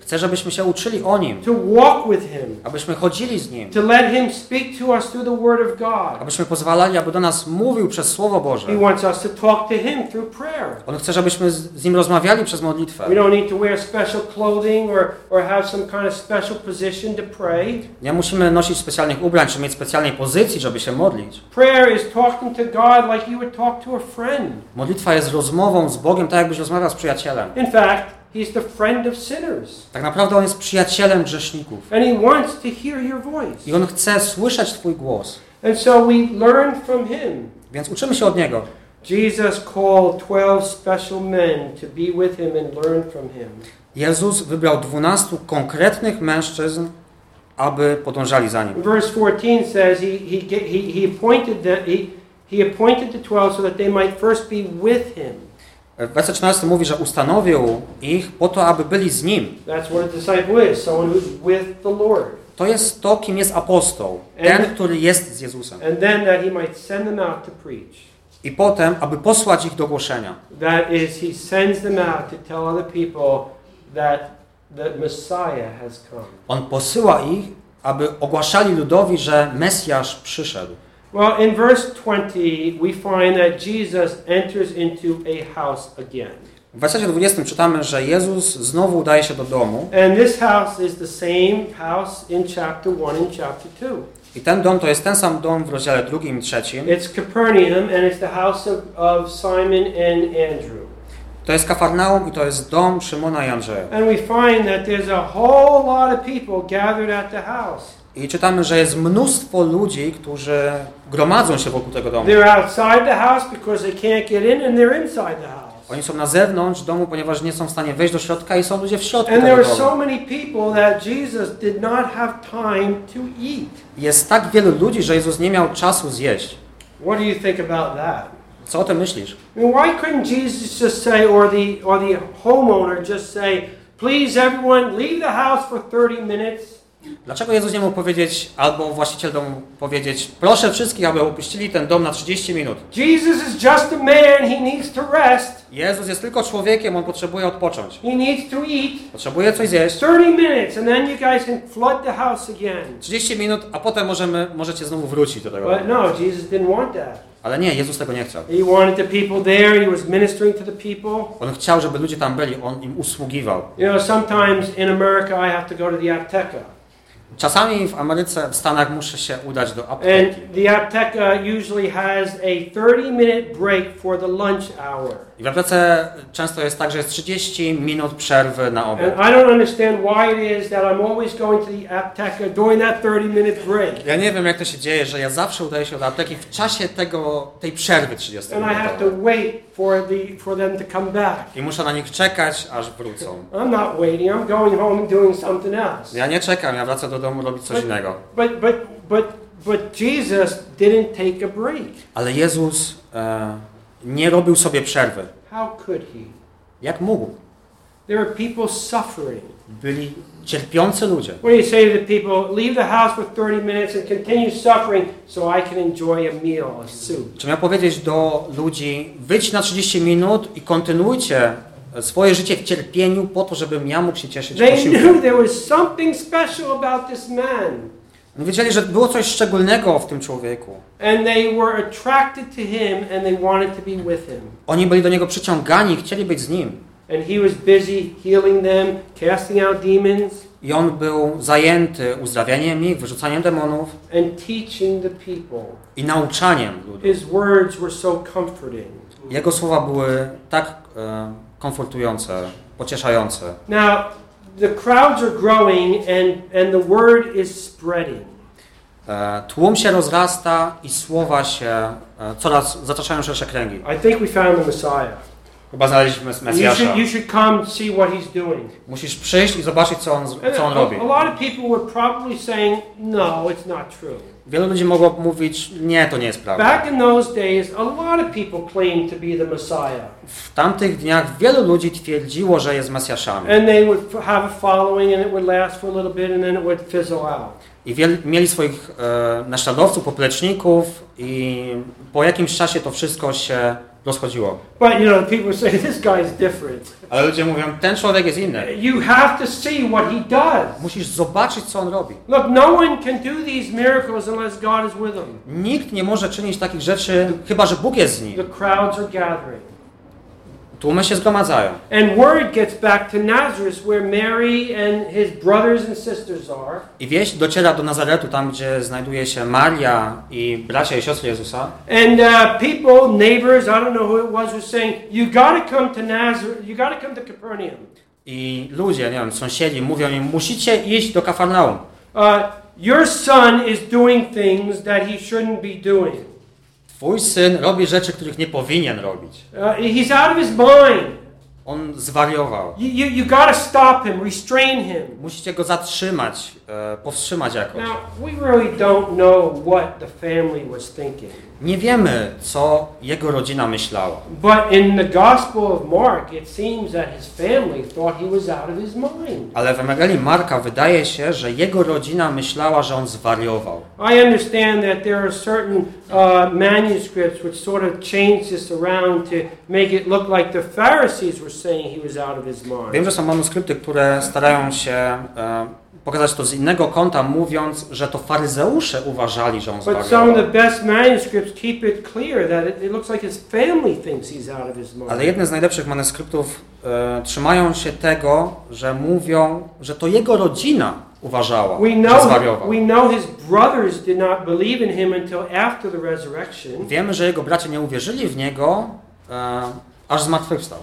Chce, żebyśmy się uczyli o Nim, to walk with Him, abyśmy chodzili z Nim, to let Him speak to us through the Word of God. abyśmy pozwalali, aby do nas mówił przez Słowo Boże. He wants us to talk to Him through prayer. On chce, żebyśmy z Nim rozmawiali przez We modlitwę. don't need to wear special clothing or, or have some kind of special position to pray. Nie musimy nosić specjalnych ubrań, czy mieć specjalnej pozycji, żeby się modlić. Modlitwa jest rozmową z Bogiem, tak jakbyś rozmawiał z przyjacielem. In fact, He's the friend of sinners. Tak naprawdę On jest przyjacielem grzeszników. And He wants to hear your voice. I On chce słyszeć Twój głos. And so we learn from Him. Więc uczymy się od Niego. Jesus called 12 special men to be with Him and learn from Him. Jezus wybrał dwunastu konkretnych mężczyzn, aby podążali za Nim. Verse 14 says he, he, he, he, appointed the, he, he appointed the 12 so that they might first be with Him. Werset 14 mówi, że ustanowił ich po to, aby byli z Nim. To jest to, kim jest apostoł. Ten, który jest z Jezusem. I potem, aby posłać ich do głoszenia. That is, he sends them out to tell other people that the Messiah has come. On posyła ich, aby ogłaszali ludowi, że Mesjasz przyszedł. Well, in verse 20, we find that Jesus enters into a house again. W wersecie 20 czytamy, że Jezus znowu udaje się do domu And this house is the same house in chapter 1 and chapter 2. i ten dom to jest ten sam dom w rozdziale drugim i trzecim. It's Capernaum, and it's the house of, of Simon and Andrew. To jest Kafarnaum i to jest dom Szymona i Andrzeja. And we find that there's a whole lot of people gathered at the house. I czytamy, że jest mnóstwo ludzi, którzy gromadzą się wokół tego domu. They're outside the house because they can't get in, and they're inside the house. Oni są na zewnątrz domu, ponieważ nie są w stanie wejść do środka i są ludzie w środku And there tego are domu. so many people that Jesus did not have time to eat. Jest tak wielu ludzi, że Jezus nie miał czasu zjeść. What do you think about that? Co o tym myślisz? I mean, why couldn't Jesus just say, or the or the homeowner just say, "Please, everyone, leave the house for 30 minutes. Dlaczego Jezus nie mógł powiedzieć, albo właściciel domu powiedzieć, proszę wszystkich, aby opuścili ten dom na 30 minut. Jesus is just a man. He needs to rest. Jezus jest tylko człowiekiem, on potrzebuje odpocząć. He needs to eat. Potrzebuje coś zjeść. 30 minutes, and then you guys can flood the house again." 30 minut, a potem możemy, możecie znowu wrócić do tego But no, Jesus didn't want that. Ale nie, Jezus tego nie chciał. He wanted the people there. He was ministering to the people. On chciał, żeby ludzie tam byli, on im usługiwał. You know, sometimes in America I have to go to the apteca. Czasami w Ameryce, w Stanach muszę się udać do And apteki. the apteca usually has a 30 minute break for the lunch hour. I w aptece często jest tak, że jest 30 minut przerwy na obiad. I don't understand why it is that I'm always going to the apteca during that 30 minute break. Ja nie wiem, jak to się dzieje, że ja zawsze udaję się do apteki w czasie tego, tej przerwy 30 And I have to minutowej. wait for, the, for them to come back. I muszę na nich czekać, aż wrócą. I'm not waiting, I'm going home and doing something else. Ja nie czekam, ja wracam do domu robić coś innego. But, but, but, but Jesus didn't take a break. Ale Jezus e, nie robił sobie przerwy. Jak mógł? There are people suffering. Byli cierpiący ludzie. When you say to the people, leave the house for 30 minutes and continue suffering so I can enjoy a meal, a soup. Czy miał powiedzieć do ludzi, wyjdź na 30 minut i kontynuujcie swoje życie w cierpieniu po to, żebym ja mógł się cieszyć They posiłkiem. knew there was something special about this man. Oni wiedzieli, że było coś szczególnego w tym człowieku. And they were attracted to him and they wanted to be with him. Oni byli do niego przyciągani, chcieli być z nim. And he was busy healing them, casting out demons, I on był zajęty uzdrawianiem ich, wyrzucaniem demonów and teaching the people. i nauczaniem ludzi. His words were so comforting. Jego słowa były tak e, komfortujące, pocieszające. Now, the crowds are growing and, and the word is spreading. E, tłum się rozrasta i słowa się e, coraz zataczają szersze kręgi. I think we found the Messiah. Chyba znaleźliśmy You should, Mesjasza. you should come see what he's doing. Musisz przyjść i zobaczyć, co on, co on robi. a lot of people were probably saying, no, it's not true. Wielu ludzi mogło mówić, nie, to nie jest prawda. Back in those days, a lot of people claimed to be the Messiah. W tamtych dniach wielu ludzi twierdziło, że jest Mesjaszami. And they would f- have a following and it would last for a little bit and then it would fizzle out. I wiel, mieli swoich e, naśladowców, popleczników i po jakimś czasie to wszystko się rozchodziło. But you know, people say this guy is different. Ale ludzie mówią, ten człowiek jest inny. You have to see what he does. Musisz zobaczyć, co on robi. Look, no one can do these miracles unless God is with them. Nikt nie może czynić takich rzeczy, chyba że Bóg jest z nim. The crowds are gathering. Tłumy się zgromadzają. And word gets back to Nazareth where Mary and his brothers and sisters are. I wieść dociera do Nazaretu, tam gdzie znajduje się Maria i bracia i siostry Jezusa. And uh, people, neighbors, I don't know who it was, were saying, You got to come to Nazareth, you got to come to Capernaum. I ludzie, nie wiem, sąsiedzi mówią im, musicie iść do Kafarnaum. Uh, your son is doing things that he shouldn't be doing. Twój syn robi rzeczy, których nie powinien robić. Uh, he's out of his mind. On zwariował. You, you, you got to stop him, restrain him. Musicie go zatrzymać, e, powstrzymać jakoś. Now, we really don't know what the family was thinking. Nie wiemy, co jego rodzina myślała. But in the Gospel of Mark, it seems that his family thought he was out of his mind. Ale w Ewangelii Marka wydaje się, że jego rodzina myślała, że on zwariował. I understand that there are certain uh, manuscripts which sort of change this around to make it look like the Pharisees were saying he was out of his Wiem, mind. że są manuskrypty, które starają się e, pokazać to z innego kąta, mówiąc, że to faryzeusze uważali, że on But some of zwariował. the best manuscripts keep it clear that it, it looks like his family thinks he's out of his mind. Ale jedne z najlepszych manuskryptów e, trzymają się tego, że mówią, że to jego rodzina uważała, We że know, zwariował. we know his brothers did not believe in him until after the resurrection. Wiemy, że jego bracia nie uwierzyli w niego, e, aż zmartwychwstał.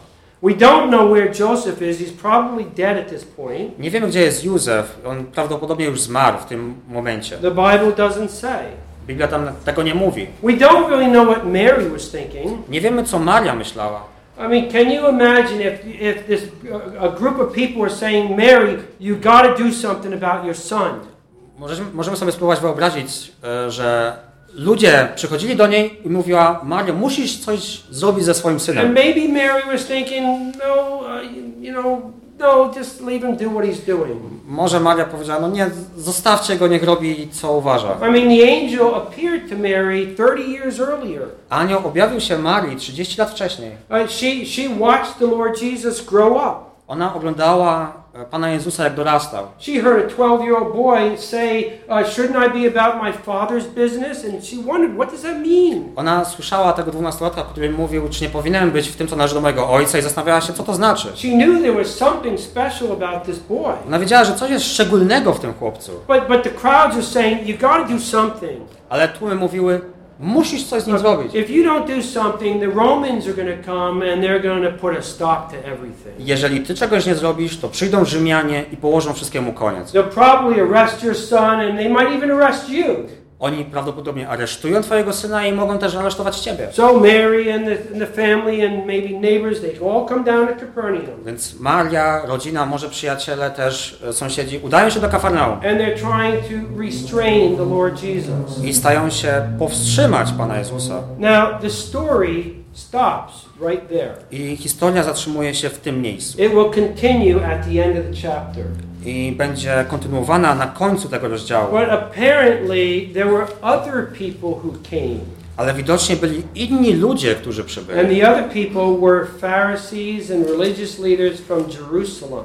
We don't know where Joseph is. He's probably dead at this point. Nie wiemy, gdzie jest Józef. On prawdopodobnie już zmarł w tym momencie. The Bible doesn't say. Biblia tam tego nie mówi. We don't really know what Mary was thinking. Nie wiemy, co Maria myślała. I mean, can you imagine if, if this a group of people were saying, Mary, you got to do something about your son? Możemy, możemy sobie spróbować wyobrazić, e, że ludzie przychodzili do niej i mówiła, Mario, musisz coś zrobić ze swoim And synem. maybe Mary was thinking, no, uh, you know, no, just leave him do what he's doing. Może Maria powiedziała, no nie, zostawcie go, niech robi co uważa. I mean, the angel appeared to Mary 30 years earlier. Anioł objawił się Marii 30 lat wcześniej. Uh, she, she watched the Lord Jesus grow up. Ona oglądała e, Pana Jezusa, jak dorastał. She heard a 12 year old boy say, uh, Shouldn't I be about my father's business? And she wondered, What does that mean? Ona słyszała tego dwunastolatka, który mówił, czy nie powinienem być w tym, co należy do mojego ojca i zastanawiała się, co to znaczy. She knew there was something special about this boy. Ona wiedziała, że coś jest szczególnego w tym chłopcu. But, but the crowds are saying, You got to do something. Ale tłumy mówiły, musisz coś z nim zrobić. Jeżeli ty czegoś nie zrobisz, to przyjdą Rzymianie i położą wszystkiemu koniec. They'll probably arrest your son and they might even arrest you. Oni prawdopodobnie aresztują twojego syna i mogą też aresztować ciebie. So Mary and the, and the family and maybe neighbors, they all come down to Capernaum. Więc Maria, rodzina, może przyjaciele, też e, sąsiedzi udają się do Kafarnaum And they're trying to restrain the Lord Jesus. i stają się powstrzymać Pana Jezusa. Now, the story stops right there. I historia zatrzymuje się w tym miejscu. It will continue at the end of the chapter. I będzie kontynuowana na końcu tego rozdziału. But apparently, there were other people who came. Ale widocznie byli inni ludzie, którzy And przybyli. the other people were Pharisees and religious leaders from Jerusalem.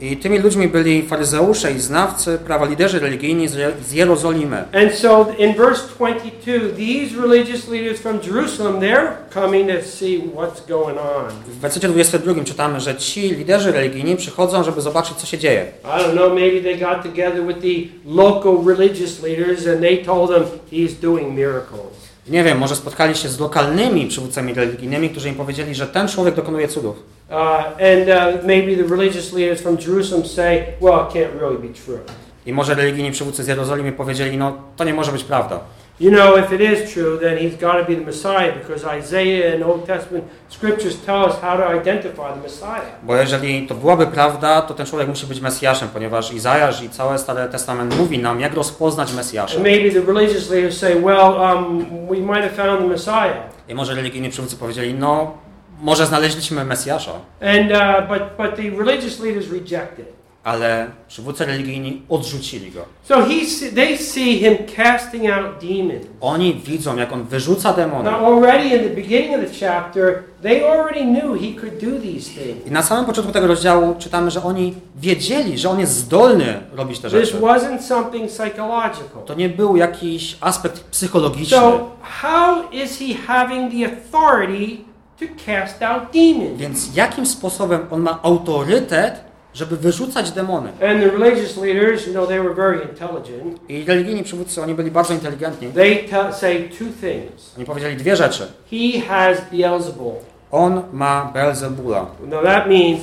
I tymi ludźmi byli faryzeusze i znawcy prawa, liderzy religijni z Je- z Jerozolimy. And so in verse 22, these religious leaders from Jerusalem, they're coming to see what's going on. W wersecie 22 czytamy, że ci liderzy religijni przychodzą, żeby zobaczyć, co się dzieje. I don't know, maybe they got together with the local religious leaders and they told them he's doing miracles. Nie wiem, może spotkali się z lokalnymi przywódcami religijnymi, którzy im powiedzieli, że ten człowiek dokonuje cudów. And maybe the religious leaders from Jerusalem say, well, it can't really be true. I może religijni przywódcy z Jerozolimy powiedzieli, no to nie może być prawda. You know, if it is true, then he's got to be the Messiah because Isaiah and Old Testament scriptures tell us how to identify the Messiah. Bo jeżeli to byłaby prawda, to ten człowiek musi być Mesjaszem, ponieważ Izajasz i cały Stary Testament mówi nam, jak rozpoznać Mesjasza. And maybe the religious leaders say, well, um, we might have found the Messiah. I może religijni przywódcy powiedzieli, no może znaleźliśmy Mesjasza. And, uh, but, but the religious leaders reject it. ale przywódcy religijni odrzucili go. So he, they see him casting out demons. Oni widzą, jak on wyrzuca demony. Now, already in the beginning of the chapter, they already knew he could do these things. I na samym początku tego rozdziału czytamy, że oni wiedzieli, że on jest zdolny robić te This rzeczy. wasn't something psychological. To nie był jakiś aspekt psychologiczny. So, how is he having the authority to cast out demons? Więc jakim sposobem on ma autorytet, żeby wyrzucać demony? And the religious leaders, you know, they were very intelligent. I religijni przywódcy, oni byli bardzo inteligentni. They say two things. Oni powiedzieli dwie rzeczy. He has Beelzebul. On ma Beelzebula. Now that means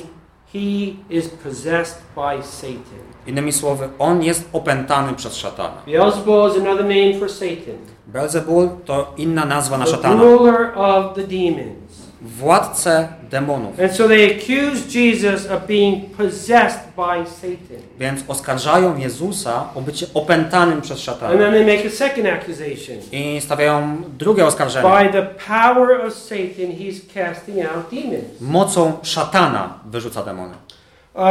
he is possessed by Satan. Innymi słowy, on jest opętany przez szatana. Beelzebul is another name for Satan, Beelzebul to inna nazwa na the szatana. ruler of the demons. Władcę demonów. And so they accuse Jesus of being possessed by Satan. Więc oskarżają Jezusa o bycie opętanym przez And szatana. then they make a second accusation. I stawiają drugie oskarżenie. By the power of Satan, he's casting out demons. Mocą szatana wyrzuca demony. Uh,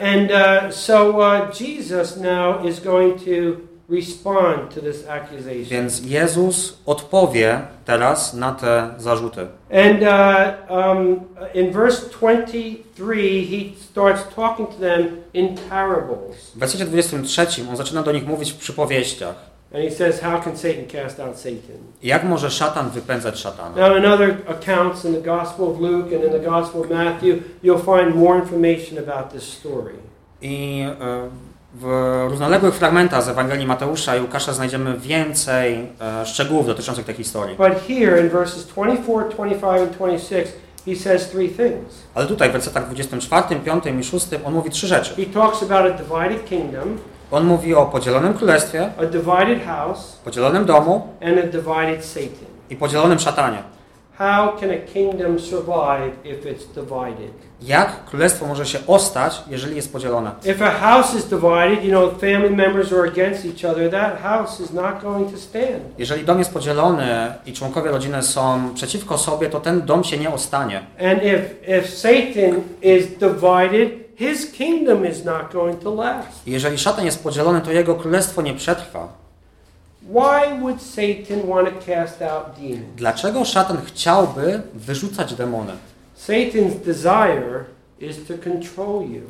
and uh, so uh, Jesus now is going to respond to this accusation. Więc Jezus odpowie teraz na te zarzuty. And uh, um, in verse 23, he starts talking to them in parables. W wersecie 23 on zaczyna do nich mówić w przypowieściach. And he says, How can Satan cast out Satan? Jak może szatan wypędzać szatana? Now, in other accounts in the Gospel of Luke and in the Gospel of Matthew, you'll find more information about this story. I e, w równoległych fragmentach z Ewangelii Mateusza i Łukasza znajdziemy więcej e, szczegółów dotyczących tej historii. But here in verses 24, 25, and 26, he says three things. Ale tutaj w wersetach 24, 5 i 6 on mówi trzy rzeczy. He talks about a divided kingdom, On mówi o podzielonym królestwie, a divided house, podzielonym domu and a divided Satan. i podzielonym szatanie. How can a kingdom survive if it's divided? Jak królestwo może się ostać, jeżeli jest podzielone? If a house is divided, you know, family members are against each other, that house is not going to stand. Jeżeli dom jest podzielony i członkowie rodziny są przeciwko sobie, to ten dom się nie ostanie. And if, if Satan is divided, his kingdom is not going to last. Jeżeli szatan jest podzielony, to jego królestwo nie przetrwa. Dlaczego szatan chciałby wyrzucać demony? Satan's desire is to control you.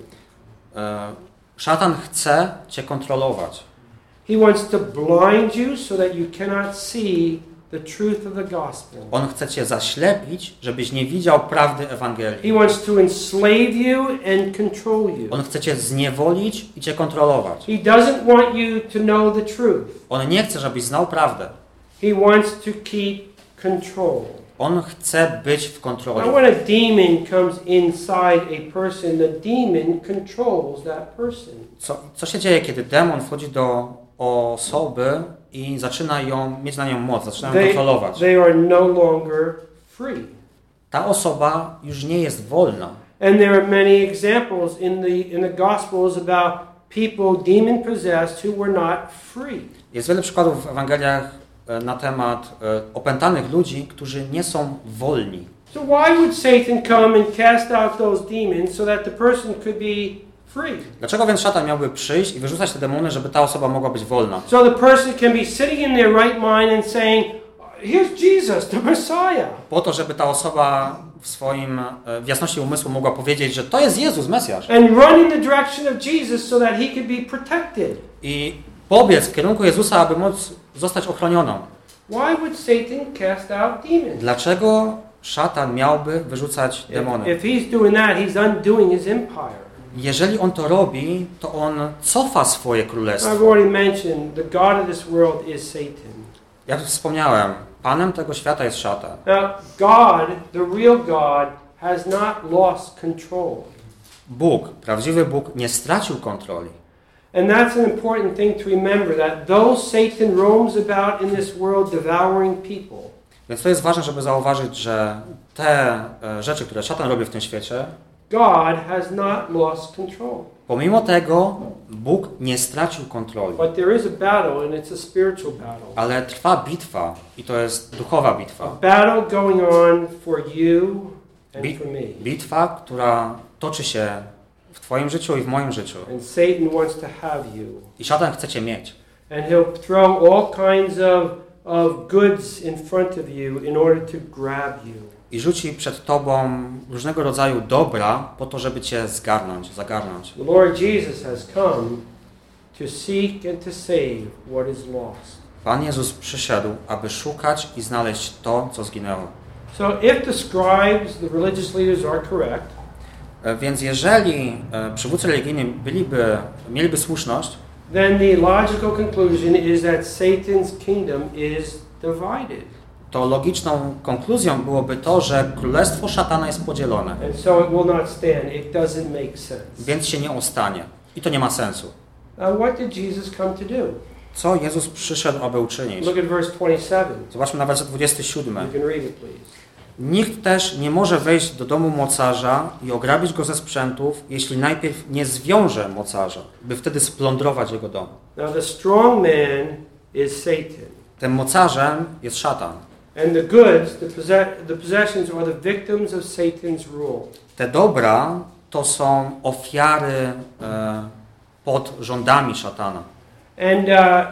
E, Szatan chce cię kontrolować. He wants to blind you so that you cannot see the truth of the gospel. On chce cię zaślepić, żebyś nie widział prawdy Ewangelii. He wants to enslave you and control you. On chce cię zniewolić i cię kontrolować. He doesn't want you to know the truth. On nie chce, żebyś znał prawdę. He wants to keep control. On chce być w Now, kontroli. when a demon comes inside a person, the demon controls that person. Co, co się dzieje, kiedy demon wchodzi do osoby i zaczyna ją mieć na nią moc, zaczyna ją kontrolować? they are no longer free. Ta osoba już nie jest wolna. And there are many examples in the in the Gospels about people demon possessed who were not free. Jest wiele przykładów w Ewangeliach e, na temat e, opętanych ludzi, którzy nie są wolni. So why would Satan come and cast out those demons so that the person could be? Dlaczego więc szatan miałby przyjść i wyrzucać te demony, żeby ta osoba mogła być wolna? So the person can be sitting in their right mind and saying, "Here's Jesus, the Messiah." Po to, żeby ta osoba w swoim, e, w jasności umysłu mogła powiedzieć, że to jest Jezus, Mesjasz. and run in the direction of Jesus so that he could be protected. I pobiec w kierunku Jezusa, aby móc zostać ochronioną. Why would Satan cast out demons? Dlaczego szatan miałby wyrzucać demony? if he's doing that, he's undoing his empire. Jeżeli on to robi, to on cofa swoje królestwo. Jak już wspomniałem, panem tego świata jest szatan. Now, God, the real God, has not lost control. Bóg, prawdziwy Bóg, nie stracił kontroli. And that's an important thing to remember that though Satan roams about in this world devouring people, Więc to jest ważne, żeby zauważyć, że te e, rzeczy, które szatan robi w tym świecie, God has not lost control. pomimo tego Bóg nie stracił kontroli. But there is a battle, and it's a spiritual battle. Ale trwa bitwa i to jest duchowa A bitwa. battle going on for you and for me. Bitwa, która toczy się w twoim życiu i w moim życiu. And Satan wants to have you. I szatan chce cię mieć. And he'll throw all kinds of, of goods in front of you in order to grab you. I rzuci przed tobą różnego rodzaju dobra po to, żeby cię zgarnąć, zagarnąć. The Lord Jesus has come to seek and to save what is lost. Pan Jezus przyszedł, aby szukać i znaleźć to, co zginęło. So if the scribes, the religious leaders are correct, E, Więc jeżeli e, przywódcy religijni byliby, mieliby słuszność, then the logical conclusion is that Satan's kingdom is divided. To logiczną konkluzją byłoby to, że królestwo szatana jest podzielone, so więc się nie ostanie. I to nie ma sensu. Now, what did Jesus come to do? Co Jezus przyszedł, aby uczynić? Look at verse 27. Zobaczmy na werset 27. You can read it, please. Nikt też nie może wejść do domu mocarza i ograbić go ze sprzętów, jeśli najpierw nie zwiąże mocarza, by wtedy splądrować jego dom. Now, the strong man is Satan. Tym mocarzem jest szatan. And the goods, the, posse- the possessions, are the victims of Satan's rule. Te dobra to są ofiary e, pod rządami szatana. And uh,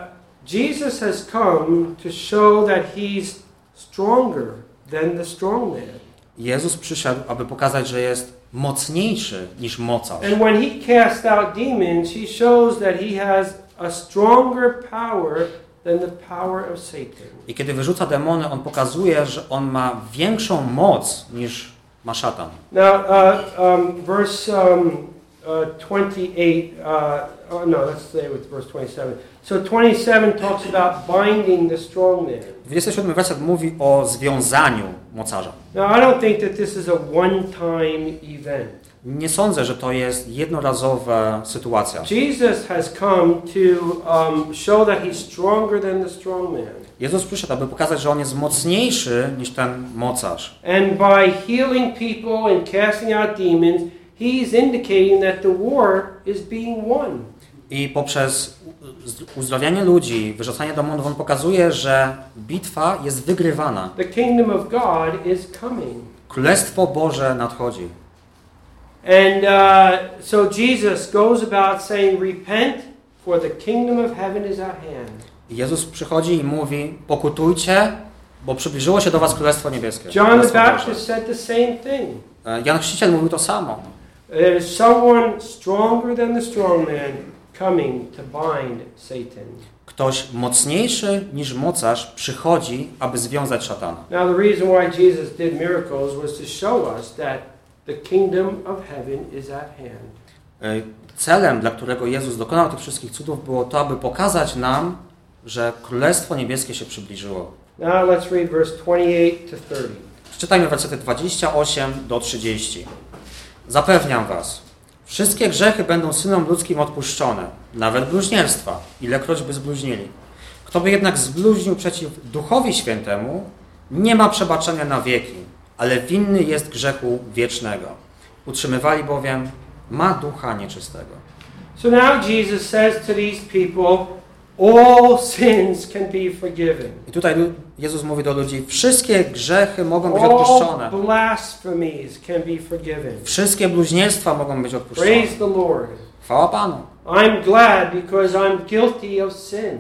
Jesus has come to show that he's stronger than the strong man. Jezus przyszedł, aby pokazać, że jest mocniejszy niż mocarz. And when he casts out demons, he shows that he has a stronger power I kiedy wyrzuca demony, on pokazuje, że on ma większą moc niż ma szatan. Now, uh, um, verse um, uh, 28, uh, oh, no, let's stay with verse 27. So 27 talks about binding the strong man. 27 werset mówi o związaniu mocarza. Now, I don't think that this is a one-time event. Nie sądzę, że to jest jednorazowa sytuacja. Jesus has come to um, show that he's stronger than the strong man. Jezus przyszedł, aby pokazać, że on jest mocniejszy niż ten mocarz. And by healing people and casting out demons, he's indicating that the war is being won. I poprzez uzdrawianie ludzi, wyrzucanie demonów, on pokazuje, że bitwa jest wygrywana. The kingdom of God is coming. Królestwo Boże nadchodzi. And uh, so Jesus goes about saying, Repent, for the kingdom of heaven is at hand. Jezus przychodzi i mówi, pokutujcie, bo przybliżyło się do was Królestwo Niebieskie. John the. Baptist said the same thing. E, Jan Chrzciciel mówił to samo. There is someone stronger than the strong man coming to bind Satan. Ktoś mocniejszy niż mocarz przychodzi, aby związać szatana. Now, the reason why Jesus did miracles was to show us that the kingdom of heaven is at hand. E, Celem, dla którego Jezus dokonał tych wszystkich cudów, było to, aby pokazać nam, że Królestwo Niebieskie się przybliżyło. Now, let's read verse 28 to 30. Przeczytajmy wersety 28 do 30. Zapewniam was, wszystkie grzechy będą synom ludzkim odpuszczone, nawet bluźnierstwa, ilekroć by zbluźnili. Kto by jednak zbluźnił przeciw Duchowi Świętemu, nie ma przebaczenia na wieki, ale winny jest grzechu wiecznego. Utrzymywali bowiem, ma ducha nieczystego. So now Jesus says to these people, all sins can be forgiven. I tutaj Jezus mówi do ludzi, wszystkie grzechy mogą być odpuszczone. All blasphemies can be forgiven. Wszystkie bluźnierstwa mogą być odpuszczone. Praise the Lord. Chwała Panu. I'm glad because I'm guilty of sin.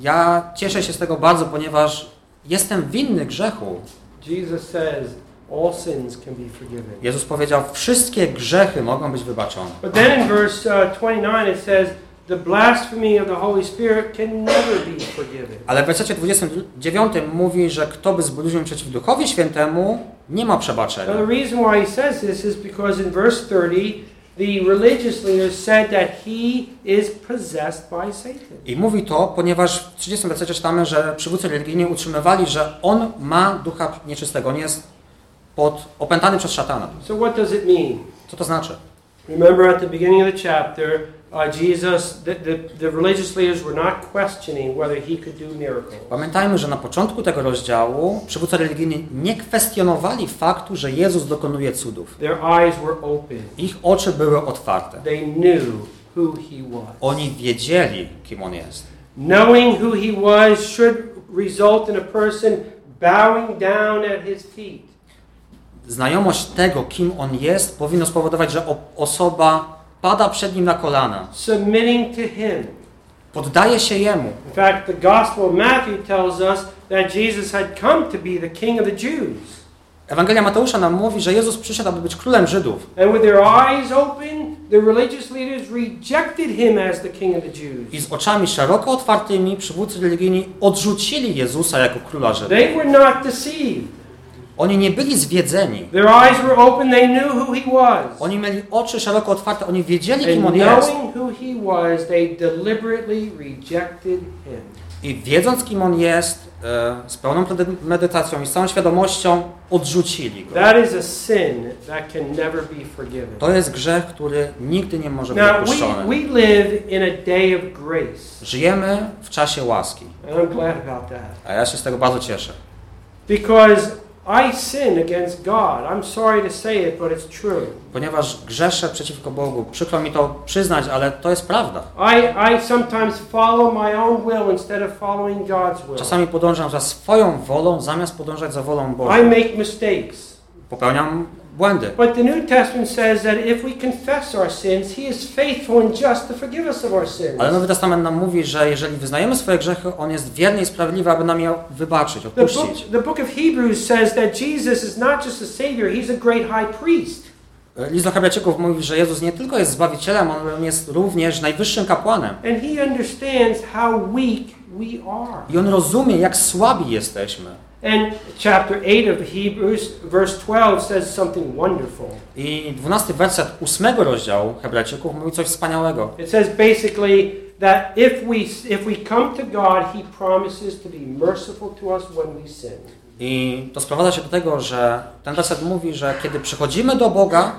Ja cieszę się z tego bardzo, ponieważ jestem winny grzechu. Jesus says all sins can be forgiven. Jezus powiedział, wszystkie grzechy mogą być wybaczone. But then in verse uh, 29 it says, the blasphemy of the Holy Spirit can never be forgiven. Ale w wersecie 29 mówi, że kto by zbluźnił przeciw Duchowi Świętemu, nie ma Now przebaczenia. the reason why he says this is because in verse 30, the religious leaders said that he is possessed by Satan. I mówi to, ponieważ w 30 wersecie czytamy, że przywódcy religijni utrzymywali, że on ma ducha nieczystego, on jest pod, opętany przez szatana. So what does it mean? Co to znaczy? Remember at the beginning of the chapter, uh, Jesus, the, the, the religious leaders were not questioning whether he could do miracles. Pamiętajmy, że na początku tego rozdziału przywódcy religijni nie kwestionowali faktu, że Jezus dokonuje cudów. Their eyes were open. Ich oczy były otwarte. They knew who he was. Oni wiedzieli, kim on jest. Knowing who he was should result in a person bowing down at his feet. Znajomość tego, kim on jest, powinno spowodować, że osoba pada przed nim na kolana, submitting to Him. poddaje się jemu. In fact, the Gospel of Matthew tells us that Jesus had come to be the King of the Jews. Ewangelia Mateusza nam mówi, że Jezus przyszedł, aby być królem Żydów. And with their eyes open, the religious leaders rejected him as the King of the Jews. I z oczami szeroko otwartymi przywódcy religijni odrzucili Jezusa jako króla Żydów. They were not deceived. Oni nie byli zwiedzeni. Their eyes were open, they knew who he was. Oni mieli oczy szeroko otwarte, oni wiedzieli, kim on jest. knowing who he was, they deliberately rejected him. I wiedząc, kim on jest, e, z pełną medytacją i z całą świadomością, odrzucili go. That is a sin that can never be forgiven. To jest grzech, który nigdy nie może być odpuszczony. we live in a day of grace. Żyjemy w czasie łaski, And I'm glad about that. a ja się z tego bardzo cieszę. Because I sin against God. I'm sorry to say it, but it's true. Ponieważ grzeszę przeciwko Bogu. Przykro mi to przyznać, ale to jest prawda. I, I sometimes follow my own will instead of following God's will. Czasami podążam za swoją wolą, zamiast podążać za wolą I Bożą. make mistakes. Popełniam błędy. But the New Testament says that if we confess our sins, He is faithful and just to forgive us of our sins. Ale Nowy Testament nam mówi, że jeżeli wyznajemy swoje grzechy, On jest wierny i sprawiedliwy, aby nam je wybaczyć, The book, odpuścić. the book of Hebrews says that Jesus is not just a Savior, He's a great high priest. List do Hebrajczyków mówi, że Jezus nie tylko jest Zbawicielem, On jest również najwyższym kapłanem. I On rozumie, jak słabi jesteśmy. And chapter 8 of Hebrews, verse 12, says something wonderful. I 12 werset 8 rozdziału Hebrajczyków mówi coś wspaniałego. It says basically that if we, if we come to God, He promises to be merciful to us when we sin. I to sprowadza się do tego, że ten werset mówi, że kiedy przychodzimy do Boga,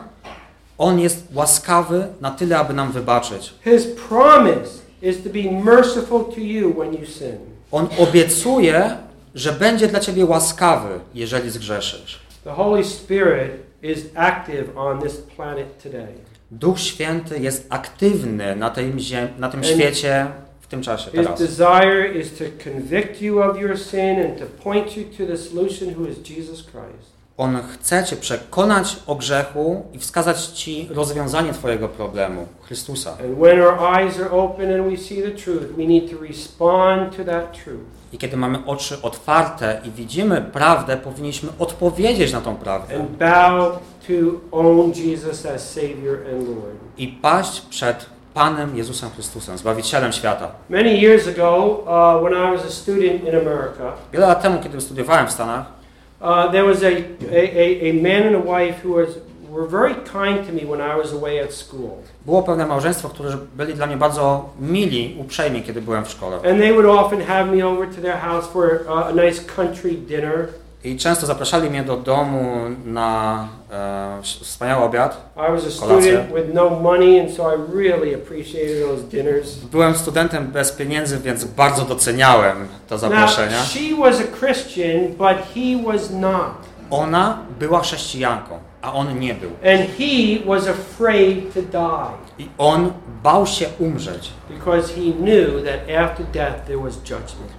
On jest łaskawy na tyle, aby nam wybaczyć. His promise is to be merciful to you when you sin. On obiecuje, że będzie dla ciebie łaskawy, jeżeli zgrzeszysz. The Holy Spirit is active on this planet today. Duch Święty jest aktywny na tym, ziem, na tym świecie w tym czasie, His teraz. desire is to convict you of your sin and to point you to the solution who is Jesus Christ. On chce cię przekonać o grzechu i wskazać ci rozwiązanie twojego problemu, Chrystusa. I kiedy mamy oczy otwarte i widzimy prawdę, powinniśmy odpowiedzieć na tą prawdę i paść przed Panem Jezusem Chrystusem, Zbawicielem świata. Many years ago, uh, when I was a student in America, Wiele lat temu, kiedy studiowałem w Stanach, uh, there was a, a, a, a man and a wife who was, were very kind to me when I was away at school. było pewne małżeństwo, którzy byli dla mnie bardzo mili, uprzejmi, kiedy byłem w szkole. And they would often have me over to their house for uh, a nice country dinner. I często zapraszali mnie do domu na e, wspaniały obiad. Kolację. no. Byłem studentem bez pieniędzy, więc bardzo doceniałem to Now, zaproszenia. Ona była chrześcijanką, a on nie był. I on bał się umrzeć,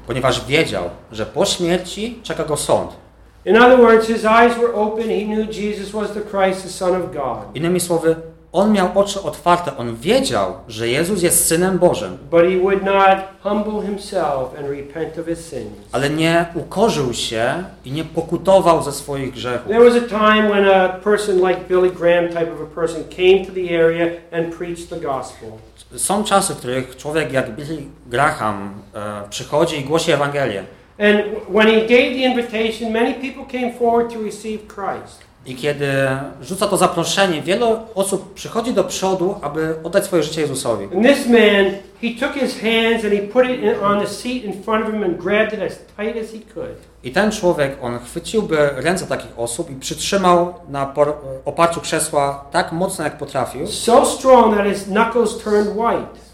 ponieważ wiedział, że po śmierci czeka go sąd. In other words, his eyes were open. He knew Jesus was the Christ, the Son of God. Innymi słowy, on miał oczy otwarte, on wiedział, że Jezus jest Synem Bożym, But he would not humble himself and repent of his sins. ale nie ukorzył się i nie pokutował ze swoich grzechów. There was a time when a person like Billy Graham type of a person came to the area and preached the gospel. Są czasy, w których człowiek jak Billy Graham e, przychodzi i głosi Ewangelię. And when he gave the invitation, many people came forward to receive Christ. I kiedy rzuca to zaproszenie, wiele osób przychodzi do przodu, aby oddać swoje życie Jezusowi. And this man, he took his hands and he put it on the seat in front of him and grabbed it as tight as he could. I ten człowiek, on chwyciłby ręce takich osób i przytrzymał na oparciu krzesła tak mocno, jak potrafił, So strong that his knuckles turned white.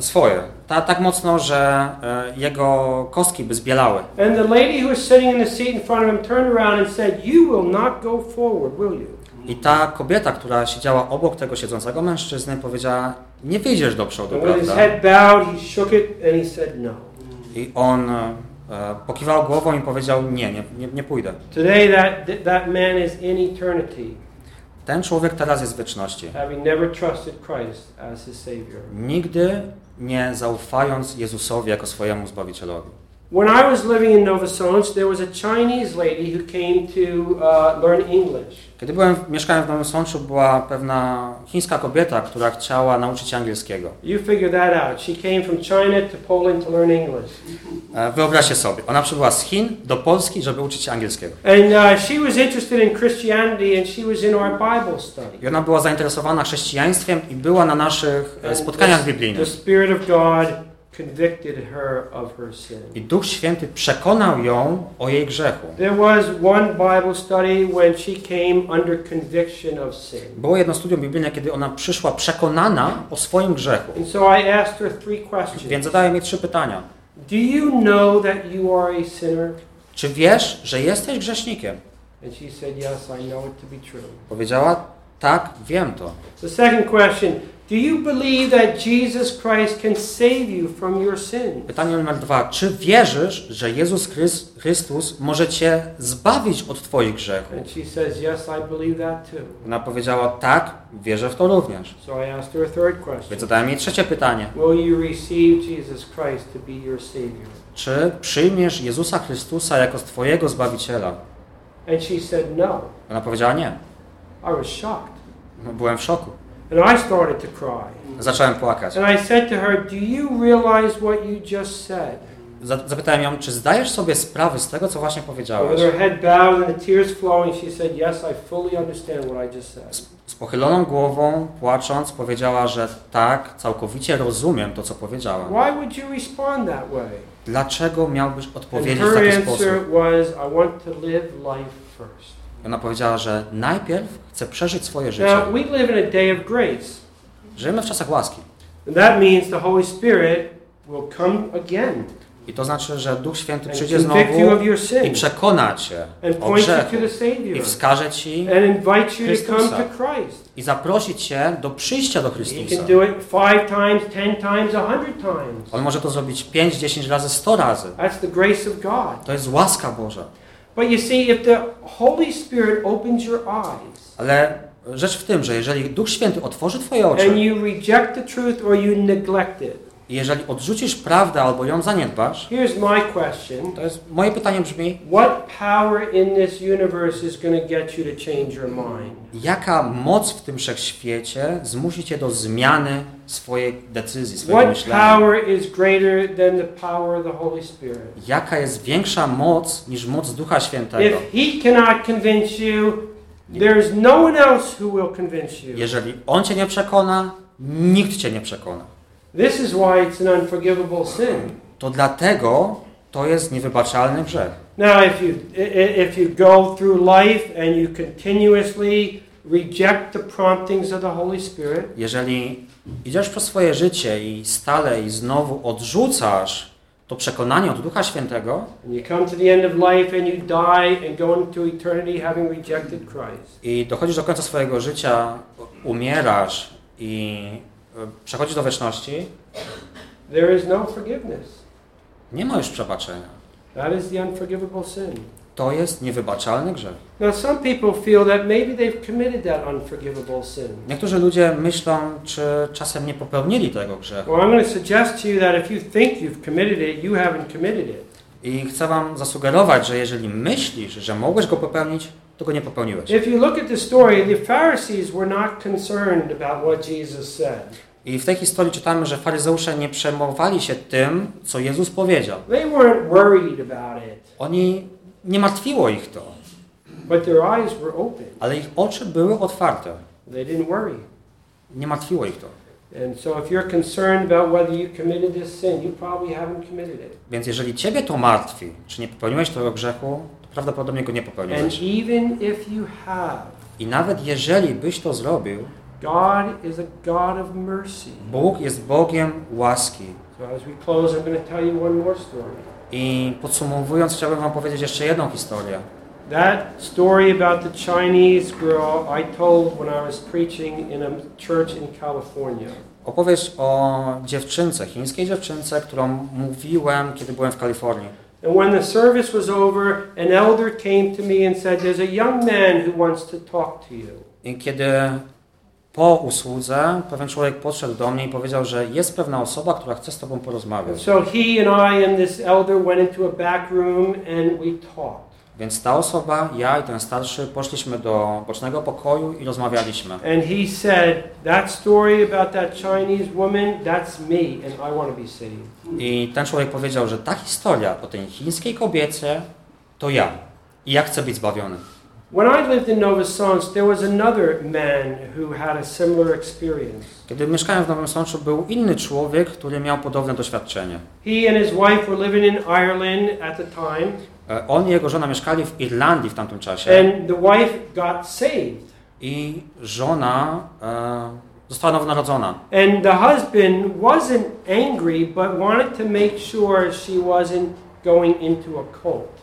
Swoje. Ta, tak mocno, że e, jego kostki by zbielały. And the lady who was sitting in the seat in front of him turned around and said, You will not go forward, will you? I ta kobieta, która siedziała obok tego siedzącego mężczyzny, powiedziała, nie wyjdziesz do przodu, And his prawda? head bowed, he shook it and he said, No. I on e, pokiwał głową i powiedział, nie, nie, nie, nie pójdę. Today, that, that man is in eternity. Ten człowiek teraz jest w wieczności. Nigdy nie zaufając Jezusowi jako swojemu Zbawicielowi. When I was living in Sącz, there was a Chinese lady who came to uh, learn English. Kiedy byłem, mieszkałem w Nowym Sączu, była pewna chińska kobieta, która chciała nauczyć się angielskiego. You figure that out. She came from China to Poland to learn English. E, Wyobraźcie sobie, ona przybyła z Chin do Polski, żeby uczyć się angielskiego. And uh, she was interested in Christianity and she was in our Bible study. I ona była zainteresowana chrześcijaństwem i była na naszych e, And spotkaniach the, the biblijnych. Spirit of God convicted her of her sin. I Duch Święty przekonał ją o jej grzechu. There was one Bible study when she came under conviction of sin. Było jedno studium biblijne, kiedy ona przyszła przekonana o swoim grzechu. And so I asked her three questions. Więc zadaję mi trzy pytania. Do you know that you are a sinner? Czy wiesz, że jesteś grzesznikiem? And she said, Yes, I know it to be true. Powiedziała, tak, wiem to. The second question Do you believe that Jesus Christ can save you from your sin? Pytanie numer dwa. Czy wierzysz, że Jezus Chrys- Chrystus może cię zbawić od twoich grzechów? And she says, Yes, I believe that too. Ona powiedziała, tak, wierzę w to również. So I asked her a third question Więc zadałem jej trzecie pytanie. Will you receive Jesus Christ to be your Savior? Czy przyjmiesz Jezusa Chrystusa jako twojego Zbawiciela? And she said, No. Ona powiedziała nie. I was shocked. No, Byłem w szoku. And I started to cry. Zacząłem płakać. And I said to her, Do you realize what you just said? Za- Zapytałem ją, czy zdajesz sobie sprawę z tego, co właśnie With powiedziałeś? her head bowed and the tears flowing, she said, Yes, I fully understand what I just said. Z, pochyloną głową, płacząc, powiedziała, że tak, całkowicie rozumiem to, co way? Dlaczego miałbyś odpowiedzieć w taki sposób? was, I want to live life first. Ona powiedziała, że najpierw chce przeżyć swoje życie. Now, we live in a day of grace. Żyjemy w czasach łaski. And that means the Holy Spirit will come again I to znaczy, że Duch Święty przyjdzie znowu i przekona cię o grzechu i wskaże ci Chrystusa. i zaprosi cię do przyjścia do Chrystusa. On może to zrobić 5, 10 razy, 100 razy. To jest łaska Boża. But you see, if the Holy Spirit opens your eyes Ale rzecz w tym, że jeżeli Duch Święty otworzy twoje and oczy you reject the truth or you neglect it, jeżeli odrzucisz prawdę albo ją zaniedbasz, here's my question. to jest moje pytanie brzmi, What power in this universe is going to get you to change your mind? jaka moc w tym wszechświecie zmusi cię do zmiany swojej decyzji, swojego What myślenia? power is greater than the power of the Holy Spirit? Jaka jest większa moc niż moc Ducha Świętego? If He cannot convince you, there's no one else who will convince you. Jeżeli On cię nie przekona, nikt cię nie przekona. This is why it's an unforgivable sin. To dlatego to jest niewybaczalny grzech. Now, if you if you go through life and you continuously reject the promptings of the Holy Spirit, Jeżeli idziesz przez swoje życie i stale i znowu odrzucasz to przekonanie od Ducha Świętego and you come to the end of life and you die and go into eternity having rejected Christ, i dochodzisz do końca swojego życia, umierasz i przechodzisz do wieczności, there is no forgiveness. nie ma już przebaczenia. That is the unforgivable sin. To jest niewybaczalny grzech. Now, some people feel that maybe they've committed that unforgivable sin. Niektórzy ludzie myślą, czy czasem nie popełnili tego grzechu. Well, I'm going to suggest to you that if you think you've committed it, you haven't committed it. I chcę Wam zasugerować, że jeżeli myślisz, że mogłeś go popełnić, to go nie popełniłeś. If you look at the story, the Pharisees were not concerned about what Jesus said. I w tej historii czytamy, że faryzeusze nie przejmowali się tym, co Jezus powiedział. Oni nie martwiło ich to, ale ich oczy były otwarte. They didn't worry. Nie martwiło ich to. Więc jeżeli ciebie to martwi, czy nie popełniłeś tego grzechu, to prawdopodobnie go nie popełniłeś. I nawet jeżeli byś to zrobił, God is a God of mercy. Bóg jest Bogiem łaski. So as we close, I'm going to tell you one more story. I podsumowując, chciałbym wam powiedzieć jeszcze jedną historię. That story about the Chinese girl I told when I was preaching in a church in California. Opowieść o dziewczynce, chińskiej dziewczynce, którą mówiłem, kiedy byłem w Kalifornii. And when the service was over, an elder came to me and said, There's a young man who wants to talk to you. I kiedy po usłudze pewien człowiek podszedł do mnie i powiedział, że jest pewna osoba, która chce z tobą porozmawiać. so he and I and this elder went into a back room and we talked. Więc ta osoba, ja i ten starszy poszliśmy do bocznego pokoju i rozmawialiśmy. And he said, That story about that Chinese woman, that's me, and I want to be saved. I ten człowiek powiedział, że ta historia o tej chińskiej kobiecie to ja. I ja chcę być zbawiony. When I lived in Nova Sącz, there was another man who had a similar experience. Kiedy mieszkałem w Nowym Sączu, był inny człowiek, który miał podobne doświadczenie. He and his wife were living in Ireland at the time, E, On i jego żona mieszkali w Irlandii w tamtym czasie and the wife got saved. i żona e, została nowonarodzona. And the husband wasn't angry, but wanted to make sure she wasn't going into a cult.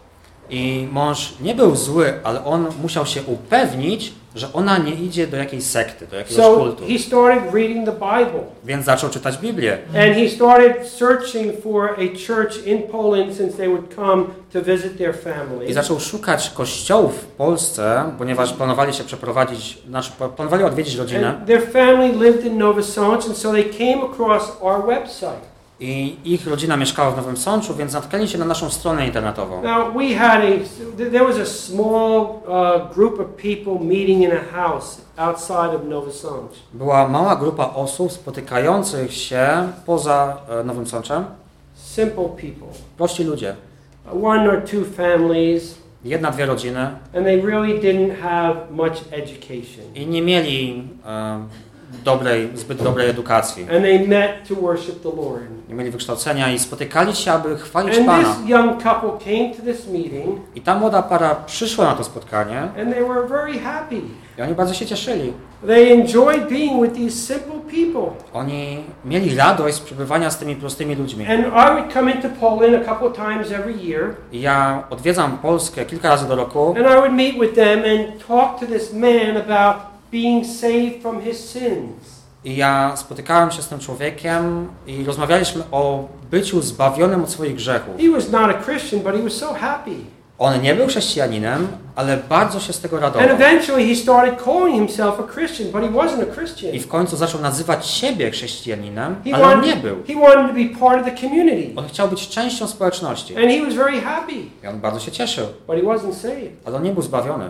I mąż nie był zły, ale on musiał się upewnić, że ona nie idzie do jakiejś sekty, do jakiegoś So kultu. he started reading the Bible. Więc zaczął czytać Biblię. And he started searching for a church in Poland since they would come to visit their family. I zaczął szukać kościołów w Polsce, ponieważ planowali się przeprowadzić, znaczy planowali odwiedzić rodzinę. And their family lived in Nova Sącz, and so they came across our website. I ich rodzina mieszkała w Nowym Sączu, więc natknęli się na naszą stronę internetową. Now we had a there was a small uh, group of people meeting in a house outside of Nova Sącz. Była mała grupa osób spotykających się poza e, Nowym Sączem. Simple people, Prości ludzie. one or two families, Jedna, dwie rodziny and they really didn't have much education. i nie mieli e, dobrej, zbyt dobrej edukacji. And they met to worship the Lord. Nie mieli wykształcenia i spotykali się, aby chwalić And Pana. this young couple came to this meeting, I ta młoda para przyszła na to spotkanie and they were very happy. i oni bardzo się cieszyli. They enjoyed being with these simple people. Oni mieli radość z przebywania z tymi prostymi ludźmi. And I would come into Poland a couple of times every year, I ja odwiedzam Polskę kilka razy do roku and I would meet with them and talk to this man about being saved from his sins. i ja spotykałem się z tym człowiekiem i rozmawialiśmy o byciu zbawionym od swoich grzechów. He was not a Christian, but he was so happy. On nie był chrześcijaninem, ale bardzo się z tego And radował. eventually he started calling himself a Christian, but he wasn't a Christian. I w końcu zaczął nazywać siebie chrześcijaninem, He ale on nie był. he wanted to be part of the community. On chciał być częścią społeczności. And he was very happy, I on bardzo się cieszył, but he wasn't saved. ale on nie był zbawiony.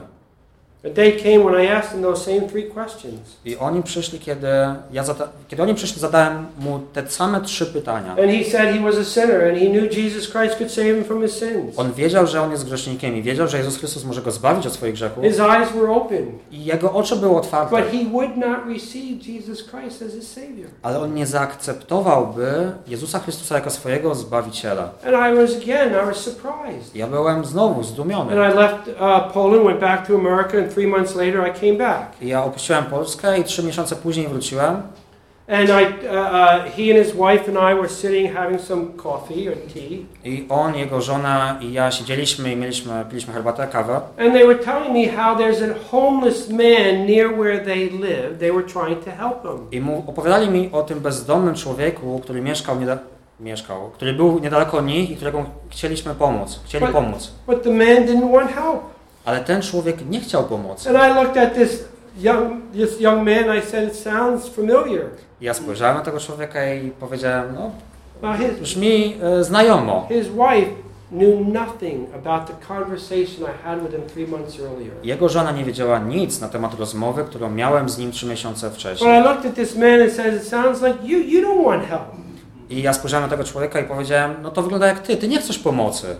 Came when I asked him those same three questions. I oni przyszli, kiedy ja zada- kiedy oni przyszli, zadałem mu te same trzy pytania. And he said he was a sinner and he knew Jesus Christ could save him from his sins. On wiedział, że on jest grzesznikiem i wiedział, że Jezus Chrystus może go zbawić od swoich grzechów. His eyes were open, I jego oczy były otwarte. but he would not receive Jesus Christ as his Savior. Ale on nie zaakceptowałby Jezusa Chrystusa jako swojego Zbawiciela. And I was again, I was surprised. Ja byłem znowu And zdumiony. I left uh, Poland, went back to America, and three months later I came back. Ja opuściłem Polskę i trzy miesiące później wróciłem. And I, uh, uh, he and his wife and I were sitting having some coffee or tea, I on, jego żona i ja siedzieliśmy i mieliśmy, piliśmy herbatę, kawę. and they were telling me how there's a homeless man near where they live. They were trying to help him. I mu, opowiadali mi o tym bezdomnym człowieku, który mieszkał, nieda, mieszkał, który był niedaleko nich i którego chcieliśmy pomóc. Chcieli But- pomóc. But the man didn't want help. Ale ten człowiek nie chciał pomocy. And I looked at this young, this young man. I said, "It sounds familiar." Ja spojrzałem na tego człowieka i powiedziałem, no brzmi e, znajomo. his wife knew nothing about the conversation I had with him three months earlier. Jego żona nie wiedziała nic na temat rozmowy, którą miałem z nim trzy miesiące But I wcześniej. looked at this man and said, "It sounds like you. You don't want help." I ja spojrzałem na tego człowieka i powiedziałem, no to wygląda jak ty, ty nie chcesz pomocy.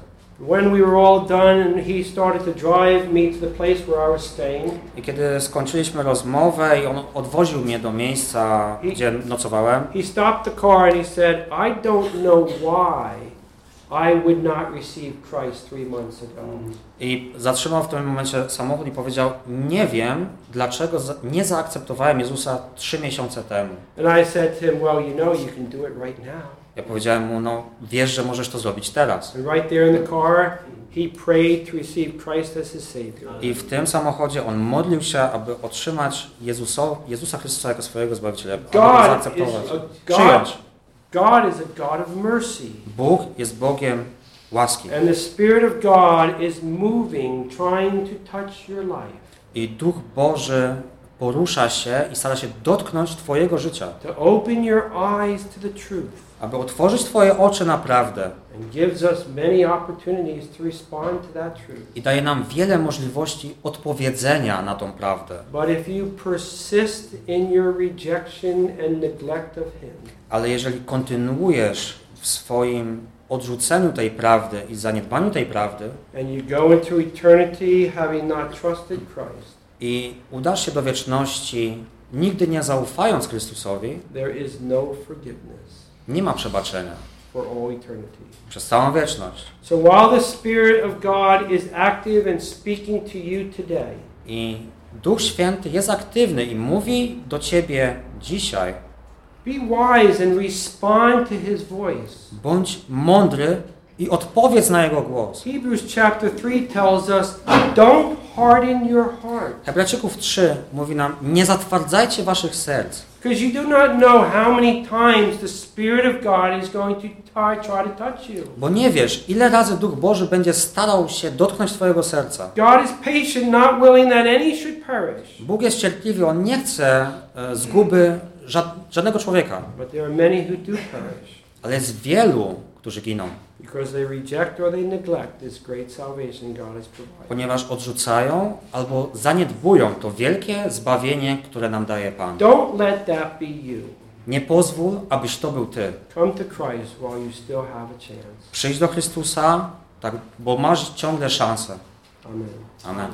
When we were all done and he started to drive me to the place where I was staying, I kiedy skończyliśmy rozmowę i on odwoził mnie do miejsca, gdzie nocowałem, he stopped the car and he said, I don't know why I would not receive Christ three months ago. i zatrzymał w tym momencie samochód i powiedział, nie wiem, dlaczego nie zaakceptowałem Jezusa trzy miesiące temu. And I said to him, Well, you know, you can do it right now. Ja powiedziałem mu, no wiesz, że możesz to zrobić teraz. I w tym samochodzie on modlił się, aby otrzymać Jezusa, Jezusa Chrystusa jako swojego Zbawiciela, aby go zaakceptować, przyjąć. God is a God of mercy. Bóg jest Bogiem łaski. And the Spirit of God is moving, trying to touch your life. I Duch Boży porusza się i stara się dotknąć Twojego życia, to open your eyes to the truth, aby otworzyć Twoje oczy na prawdę. I daje nam wiele możliwości odpowiedzenia na tą prawdę. Ale jeżeli kontynuujesz w swoim odrzuceniu tej prawdy i zaniedbaniu tej prawdy i udasz się do wieczności nigdy nie zaufając Chrystusowi, there is no forgiveness nie ma przebaczenia for all eternity. przez całą wieczność. So while the Spirit of God is active and speaking to you today, I Duch Święty jest aktywny i mówi do ciebie dzisiaj: be wise and respond to His voice. bądź mądry i odpowiedz na jego głos. Hebrews chapter 3 tells us, don't harden your heart. Hebrajczyków 3 mówi nam: nie zatwardzajcie waszych serc, Because you do not know how many times the Spirit of God is going to try, try to touch you. bo nie wiesz, ile razy Duch Boży będzie starał się dotknąć twojego serca. God is patient, not willing that any should perish. Bóg jest cierpliwy, On nie chce e, zguby żad, żadnego człowieka, But there are many who do perish ale jest wielu, którzy giną, because they reject or they neglect this great salvation God has provided. ponieważ odrzucają albo zaniedbują to wielkie zbawienie, które nam daje Pan. Don't let that be you. Nie pozwól, abyś to był Ty. Come to Christ while you still have a chance. Przyjdź do Chrystusa, tak, bo masz ciągle szansę. Amen. Amen.